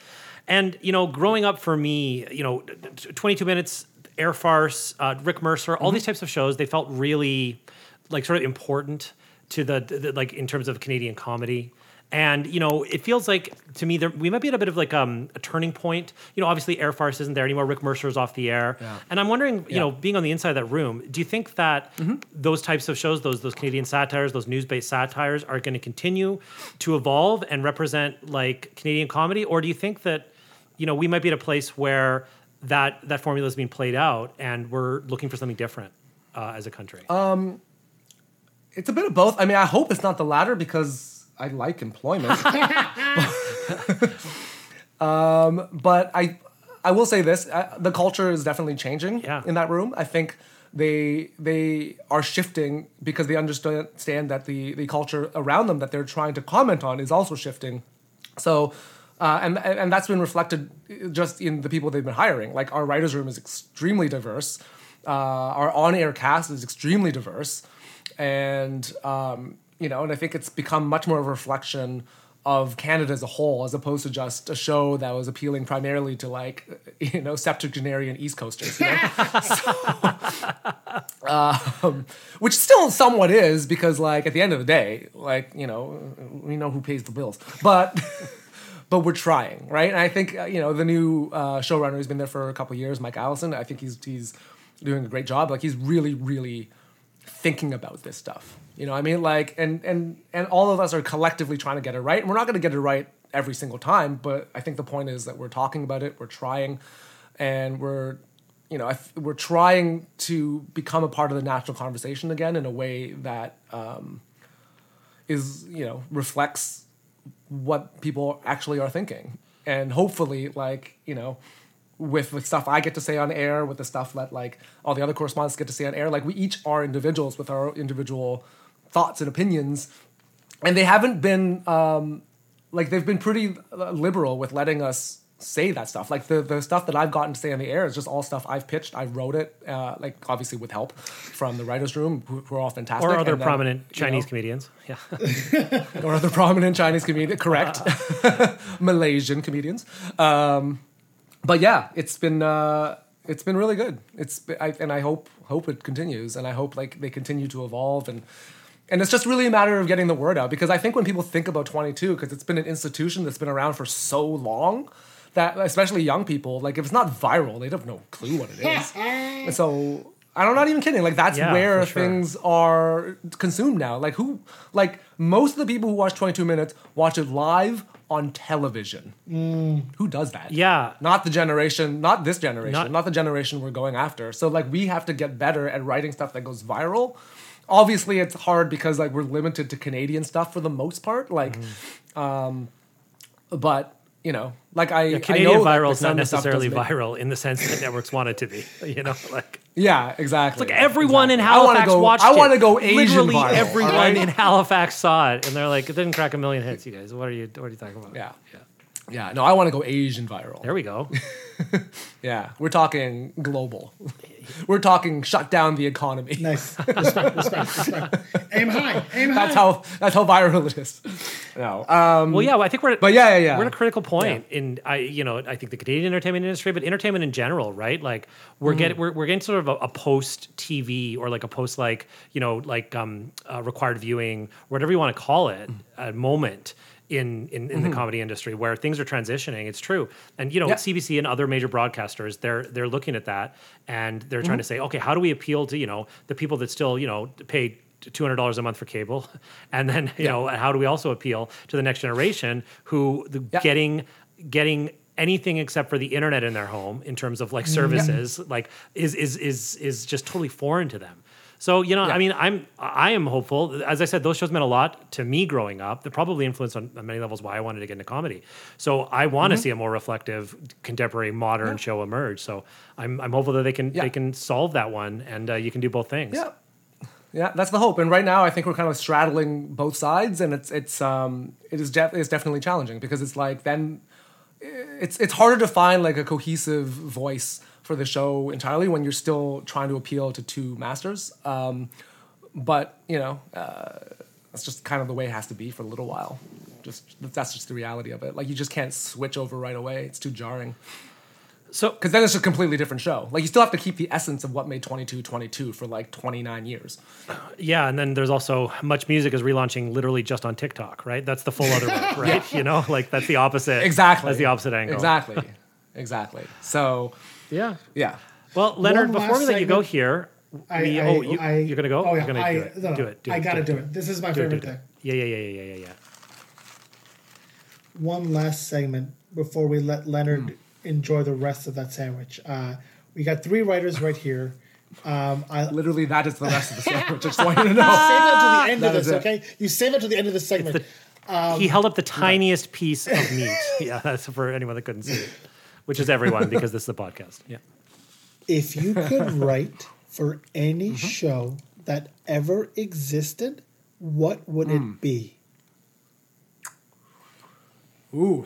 And you know, growing up for me, you know, t- 22 Minutes, Air Farce, uh, Rick Mercer, all these types of shows, they felt really like sort of important to the, the like in terms of Canadian comedy. And you know, it feels like to me there we might be at a bit of like um, a turning point. You know, obviously Air Farce isn't there anymore. Rick Mercer's off the air, Yeah. and I'm wondering, you Yeah. know, being on the inside of that room, do you think that those types of shows, those those Canadian satires, those news-based satires, are going to continue to evolve and represent like Canadian comedy, or do you think that you know we might be at a place where that that formula is being played out and we're looking for something different uh, as a country? Um, It's a bit of both. I mean, I hope it's not the latter because I like employment. um, but I, I will say this: uh, the culture is definitely changing Yeah. in that room. I think they they are shifting because they understand that the the culture around them that they're trying to comment on is also shifting. So. Uh, and and and that's been reflected just in the people they've been hiring. Like our writers' room is extremely diverse. Uh, our on-air cast is extremely diverse, and um, you know, and I think it's become much more of a reflection of Canada as a whole, as opposed to just a show that was appealing primarily to like you know septuagenarian East Coasters. You know? um, which still somewhat is because like at the end of the day like you know we know who pays the bills but but we're trying right and i think uh, you know the new uh, showrunner who's been there for a couple of years mike allison i think he's he's doing a great job like he's really really thinking about this stuff you know i mean? Like and and and all of us are collectively trying to get it right. And we're not going to get it right every single time but i think the point is that we're talking about it we're trying and we're you know, we're trying to become a part of the national conversation again in a way that um, is, you know, reflects what people actually are thinking, and hopefully, like, you know, with the stuff I get to say on air, with the stuff that like all the other correspondents get to say on air, like we each are individuals with our individual thoughts and opinions, and they haven't been um, like they've been pretty uh, liberal with letting us say that stuff. Like the the stuff that I've gotten to say on the air is just all stuff I've pitched. I wrote it, uh, like obviously with help from the writers' room, who, who are all fantastic, or other then, prominent Chinese know, comedians? Yeah. or other prominent Chinese comedians, correct? Malaysian comedians. Um, but yeah, it's been uh, it's been really good. It's I, and I hope hope it continues, and I hope like they continue to evolve and. And it's just really a matter of getting the word out because I think when people think about 22, because it's been an institution that's been around for so long, that especially young people, like if it's not viral, they have no clue what it is. And so I'm not even kidding. Like that's Yeah, where sure. things are consumed now. Like who, like most of the people who watch 22 minutes watch it live on television. Mm. Who does that? Yeah. Not the generation, not this generation, Not- not, the generation we're going after. So like we have to get better at writing stuff that goes viral. Obviously, it's hard because like we're limited to Canadian stuff for the most part. Like, um, but you know, like I Yeah, I Canadian know that viral is not of the stuff necessarily does make- viral in the sense that networks want it to be. You know, like Yeah, exactly. It's like everyone in Exactly. I wanna Halifax go- watched I want to go Asian Literally viral, everyone right? in Halifax saw it, and they're like, it didn't crack a million hits. You guys, what are you? What are you talking about? Yeah, Yeah. Yeah, no, I want to go Asian viral. There we go. Yeah, we're talking global. we're talking shut down the economy. Nice. Respect, respect, respect. Aim high. Aim high. That's how that's how viral it is. No. Um, well, yeah, well, I think we're. At, but yeah, yeah, yeah. We're at a critical point in I, you know, I think the Canadian entertainment industry, but entertainment in general, right? Like we're Mm-hmm. getting we're, we're getting sort of a, a post TV or like a post like you know like um uh, required viewing, whatever you want to call it, Mm. a moment. In, in, in the Mhm. comedy industry where things are transitioning it's true and you know Yeah. cbc and other major broadcasters they're they're looking at that and they're trying to Mhm. say okay how do we appeal to you know the people that still you know pay $200 a month for cable and then you Yeah. know how do we also appeal to the next generation who the, Yeah. getting getting anything except for the internet in their home in terms of like Mm, yeah. services like is is is is just totally foreign to them So you know, Yeah. I mean, I'm I am hopeful. As I said, those shows meant a lot to me growing up. They probably influenced on, on many levels why I wanted to get into comedy. So I want to Mhm. see a more reflective, contemporary, modern show emerge. So I'm I'm hopeful that they can Yeah. they can solve that one, and uh, you can do both things. Yeah. Yeah, that's the hope. And right now, I think we're kind of straddling both sides, and it's it's um it is def- it's definitely challenging because it's like then it's it's harder to find like a cohesive voice for the show entirely when you're still trying to appeal to two masters. Um, but you know, uh, that's just kind of the way it has to be for a little while. Just that's just the reality of it. Like you just can't switch over right away. It's too jarring. So, because then it's a completely different show. Like you still have to keep the essence of what made 22 22 for like 29 years. Yeah, and then there's also MuchMusic is relaunching literally just on TikTok, right? That's the full other way, right? You know, like that's the opposite. Exactly. That's the opposite angle. Exactly. exactly. So, yeah. Yeah. Well, Leonard, One before we last let you go here, I- we, I- oh, you, I- you're gonna go. oh, yeah, you're gonna do it. no, no, do it. Do I it. gotta do do it. This is my Do favorite it. thing. Yeah, yeah, yeah, yeah, yeah, yeah. one last segment before we let Leonard enjoy the rest of that sandwich. Uh, we got three writers right here. Um, I, Literally, that is the rest of the sandwich. Just want you to know. Save it to the end That of is this, it. okay? You save it to the end of the segment. Um, he held up the tiniest piece of meat. yeah, that's for anyone that couldn't see it, which is everyone because this is a podcast. Yeah. if you could write for any Mm-hmm. show that ever existed, what would Hmm. it be? Ooh.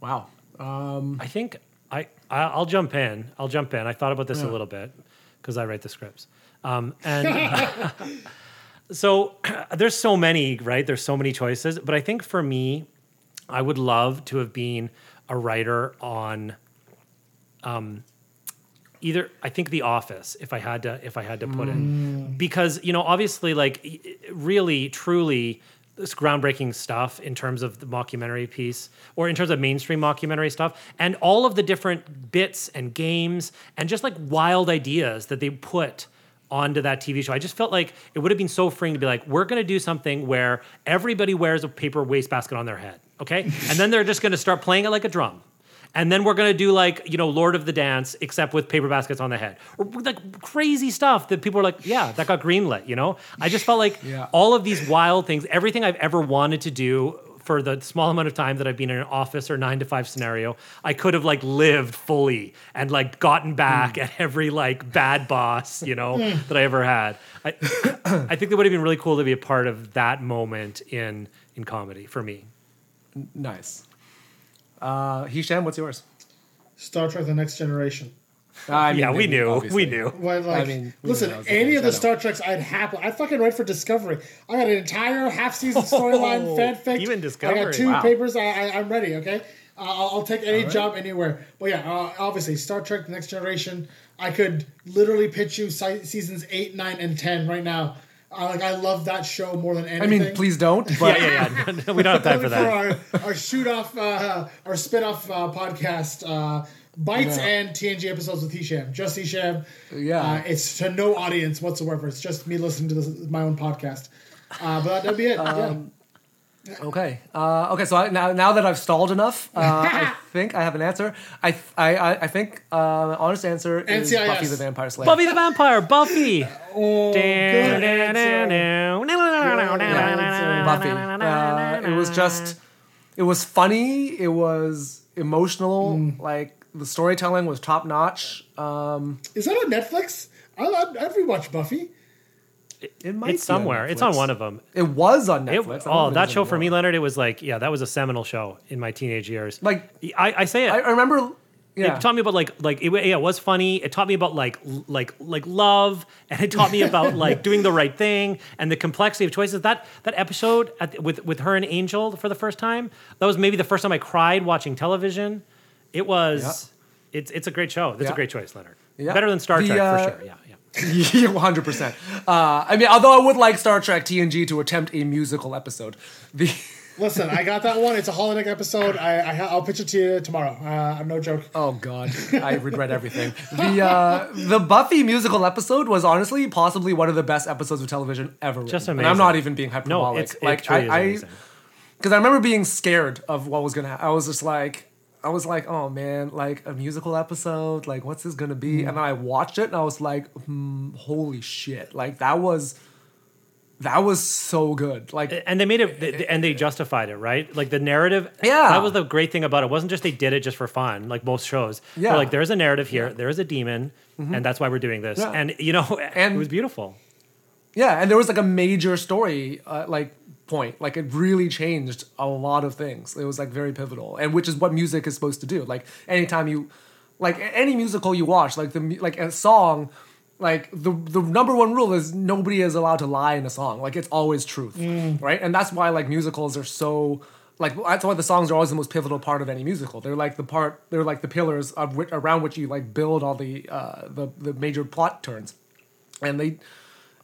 Wow. Um, I think I, I I'll jump in. I'll jump in. I thought about this Yeah. a little bit because I write the scripts. Um, and so there's so many, right? There's so many choices, but I think for me, I would love to have been a writer on um, either I think The Office if I had to if I had to put it because you know obviously like really truly this groundbreaking stuff in terms of the mockumentary piece or in terms of mainstream mockumentary stuff and all of the different bits and games and just like wild ideas that they put onto that TV show. I just felt like it would have been so freeing to be like, we're going to do something where everybody wears a paper wastebasket on their head, okay? and then they're just going to start playing it like a drum. And then we're gonna do like you know Lord of the Dance, except with paper baskets on the head, or like crazy stuff that people are like, yeah, that got greenlit. You know, I just felt like Yeah. all of these wild things, everything I've ever wanted to do for the small amount of time that I've been in an office or nine to five scenario, I could have like lived fully and like gotten back at every like bad boss, you know, Mm. that I ever had. I, I think it would have been really cool to be a part of that moment in in comedy for me. Nice. Uh, Hisham, what's yours? Star Trek: The Next Generation. I Yeah, we knew. obviously. We knew. Well, like, I mean, listen, knew any of the Star Treks, I'd happily. I'd fucking write for Discovery. I got an entire half season storyline Oh, fanfic. even Discovery. I got two wow. papers. I, I, I'm ready. Okay, uh, I'll, I'll take any All right. job anywhere. But yeah, uh, obviously, Star Trek: The Next Generation. I could literally pitch you si- seasons eight, nine, and ten right now. Uh, like I love that show more than anything. I mean, please don't. But yeah, yeah, yeah. we don't have time for that. For our, our shoot off, uh, our spin off uh, podcast, uh, Bites Yeah. and TNG episodes with Hisham. Just Hisham. Yeah. Uh, it's to no audience whatsoever. It's just me listening to this, my own podcast. Uh, but that'd be it. Um, Okay. Uh, okay. So I, now, now that I've stalled enough, uh, I think I have an answer. I, I, I, I think uh, honest answer is NCIS. Buffy the Vampire Slayer. Buffy the Vampire, Buffy. Oh, good answer. Buffy. Uh, it was just, it was funny. It was emotional. Mm. Like the storytelling was top notch. Um, Is that on Netflix? I, I'd, I'd rewatch Buffy. It might It's somewhere. It's on one of them. It was on It- Netflix. I oh, it that show for me. Leonard. It was like, yeah, that was a seminal show in my teenage years. Like I, I say it. I, I remember. Yeah. It taught me about like like it, yeah, it was funny. It taught me about like like like love, and it taught me about like doing the right thing and the complexity of choices. That that episode the- with with her and Angel for the first time. That was maybe the first time I cried watching television. It was. It's it's a great show. That's Yeah. a great choice, Leonard. Yeah. Better than Star The, Trek uh, for sure. Yeah, yeah. Yeah, one hundred percent. Uh, I mean, although I would like Star Trek TNG to attempt a musical episode. The Listen, I got that one. It's a holodeck episode. I, I I'll pitch it to you tomorrow. Uh, I'm no joke. oh god, I regret everything. The uh, the Buffy musical episode was honestly possibly one of the best episodes of television ever. Just written. And I'm not even being hyperbolic. No, it's- it like truly is I, I amazing. because I remember being scared of what was gonna. happen. I was just like, I was like, oh man, like a musical episode, like what's this gonna be? Mm. And then I watched it and I was like, hmm, holy shit, like that was that was so good. Like and they made it th- and they justified it right like the narrative Yeah. that was the great thing about it. it wasn't just they did it just for fun like most shows Yeah. They're like there's a narrative here there's a demon Mhm. and that's why we're doing this Yeah. and you know And- it was beautiful Yeah, and there was like a major story uh, like point. Like it really changed a lot of things. It was like very pivotal, and which is what music is supposed to do. Like anytime you, like any musical you watch, like the like a song, like the the number one rule is nobody is allowed to lie in a song. Like it's always truth, right? And that's why like musicals are so. Like that's why the songs are always the most pivotal part of any musical. They're like the part, they're like the pillars of which, around which you like build all the uh, the the major plot turns, and they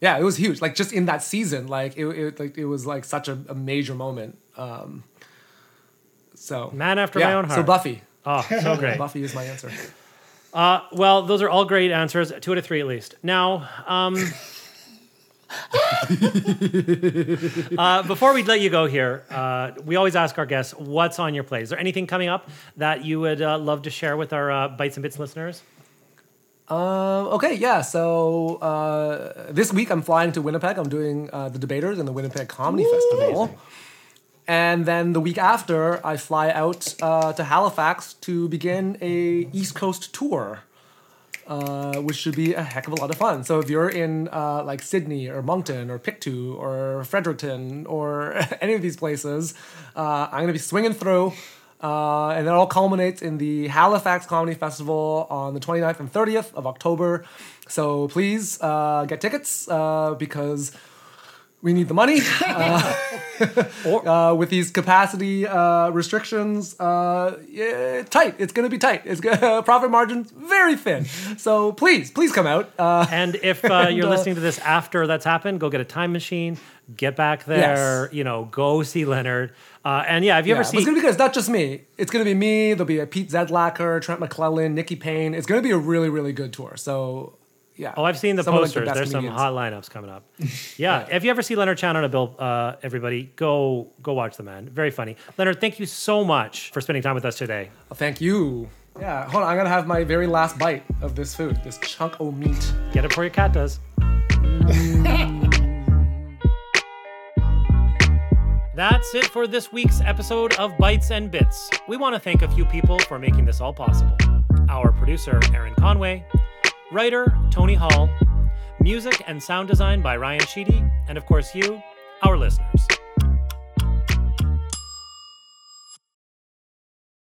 yeah, it was huge. Like just in that season, like it, it like it was like such a, a major moment. Um, so Man after yeah, my own heart. So. Buffy. Oh, so great. Buffy is my answer. uh, well those are all great answers two out of three at least now um, uh, before we let you go here uh, we always ask our guests what's on your plate is there anything coming up that you would uh, love to share with our uh, bites and bits listeners Um, okay, yeah. So uh, this week I'm flying to Winnipeg. I'm doing uh, the Debaters and the Winnipeg Comedy Festival. And then the week after, I fly out uh, to Halifax to begin a East Coast tour, uh, which should be a heck of a lot of fun. So if you're in uh, like Sydney or Moncton or Pictou or Fredericton or any of these places, uh, I'm gonna be swinging through. Uh, and it all culminates in the Halifax Comedy Festival on the 29th and 30th of October. So please uh, get tickets uh, because we need the money. Uh, uh, with these capacity uh, restrictions, uh, yeah, tight. It's going to be tight. It's gonna, profit margins very thin. So please, please come out. Uh, And if uh, And, you're listening to this after that's happened, go get a time machine, get back there, you know, go see Leonard. Uh, and yeah, have you yeah, ever seen? It's gonna be good. It's not just me. It's gonna be me. There'll be a Pete Zedlacker, Trent McClellan, Nikki Payne. It's gonna be a really, really good tour. So, yeah. Oh, I've seen the Some of, like, the posters. best There's some hot lineups coming up. Yeah. If you ever see Leonard Chan on a bill, uh, everybody go go watch the man. Very funny. Leonard, thank you so much for spending time with us today. Well, thank you. Yeah, hold on. I'm gonna have my very last bite of this food, this chunk of meat. Get it before your cat does. That's it for this week's episode of Bites and Bits. We want to thank a few people for making this all possible. Our producer, Aaron Conway, writer, Tony Hall, music and sound design by Ryan Sheedy, and of course, you, our listeners.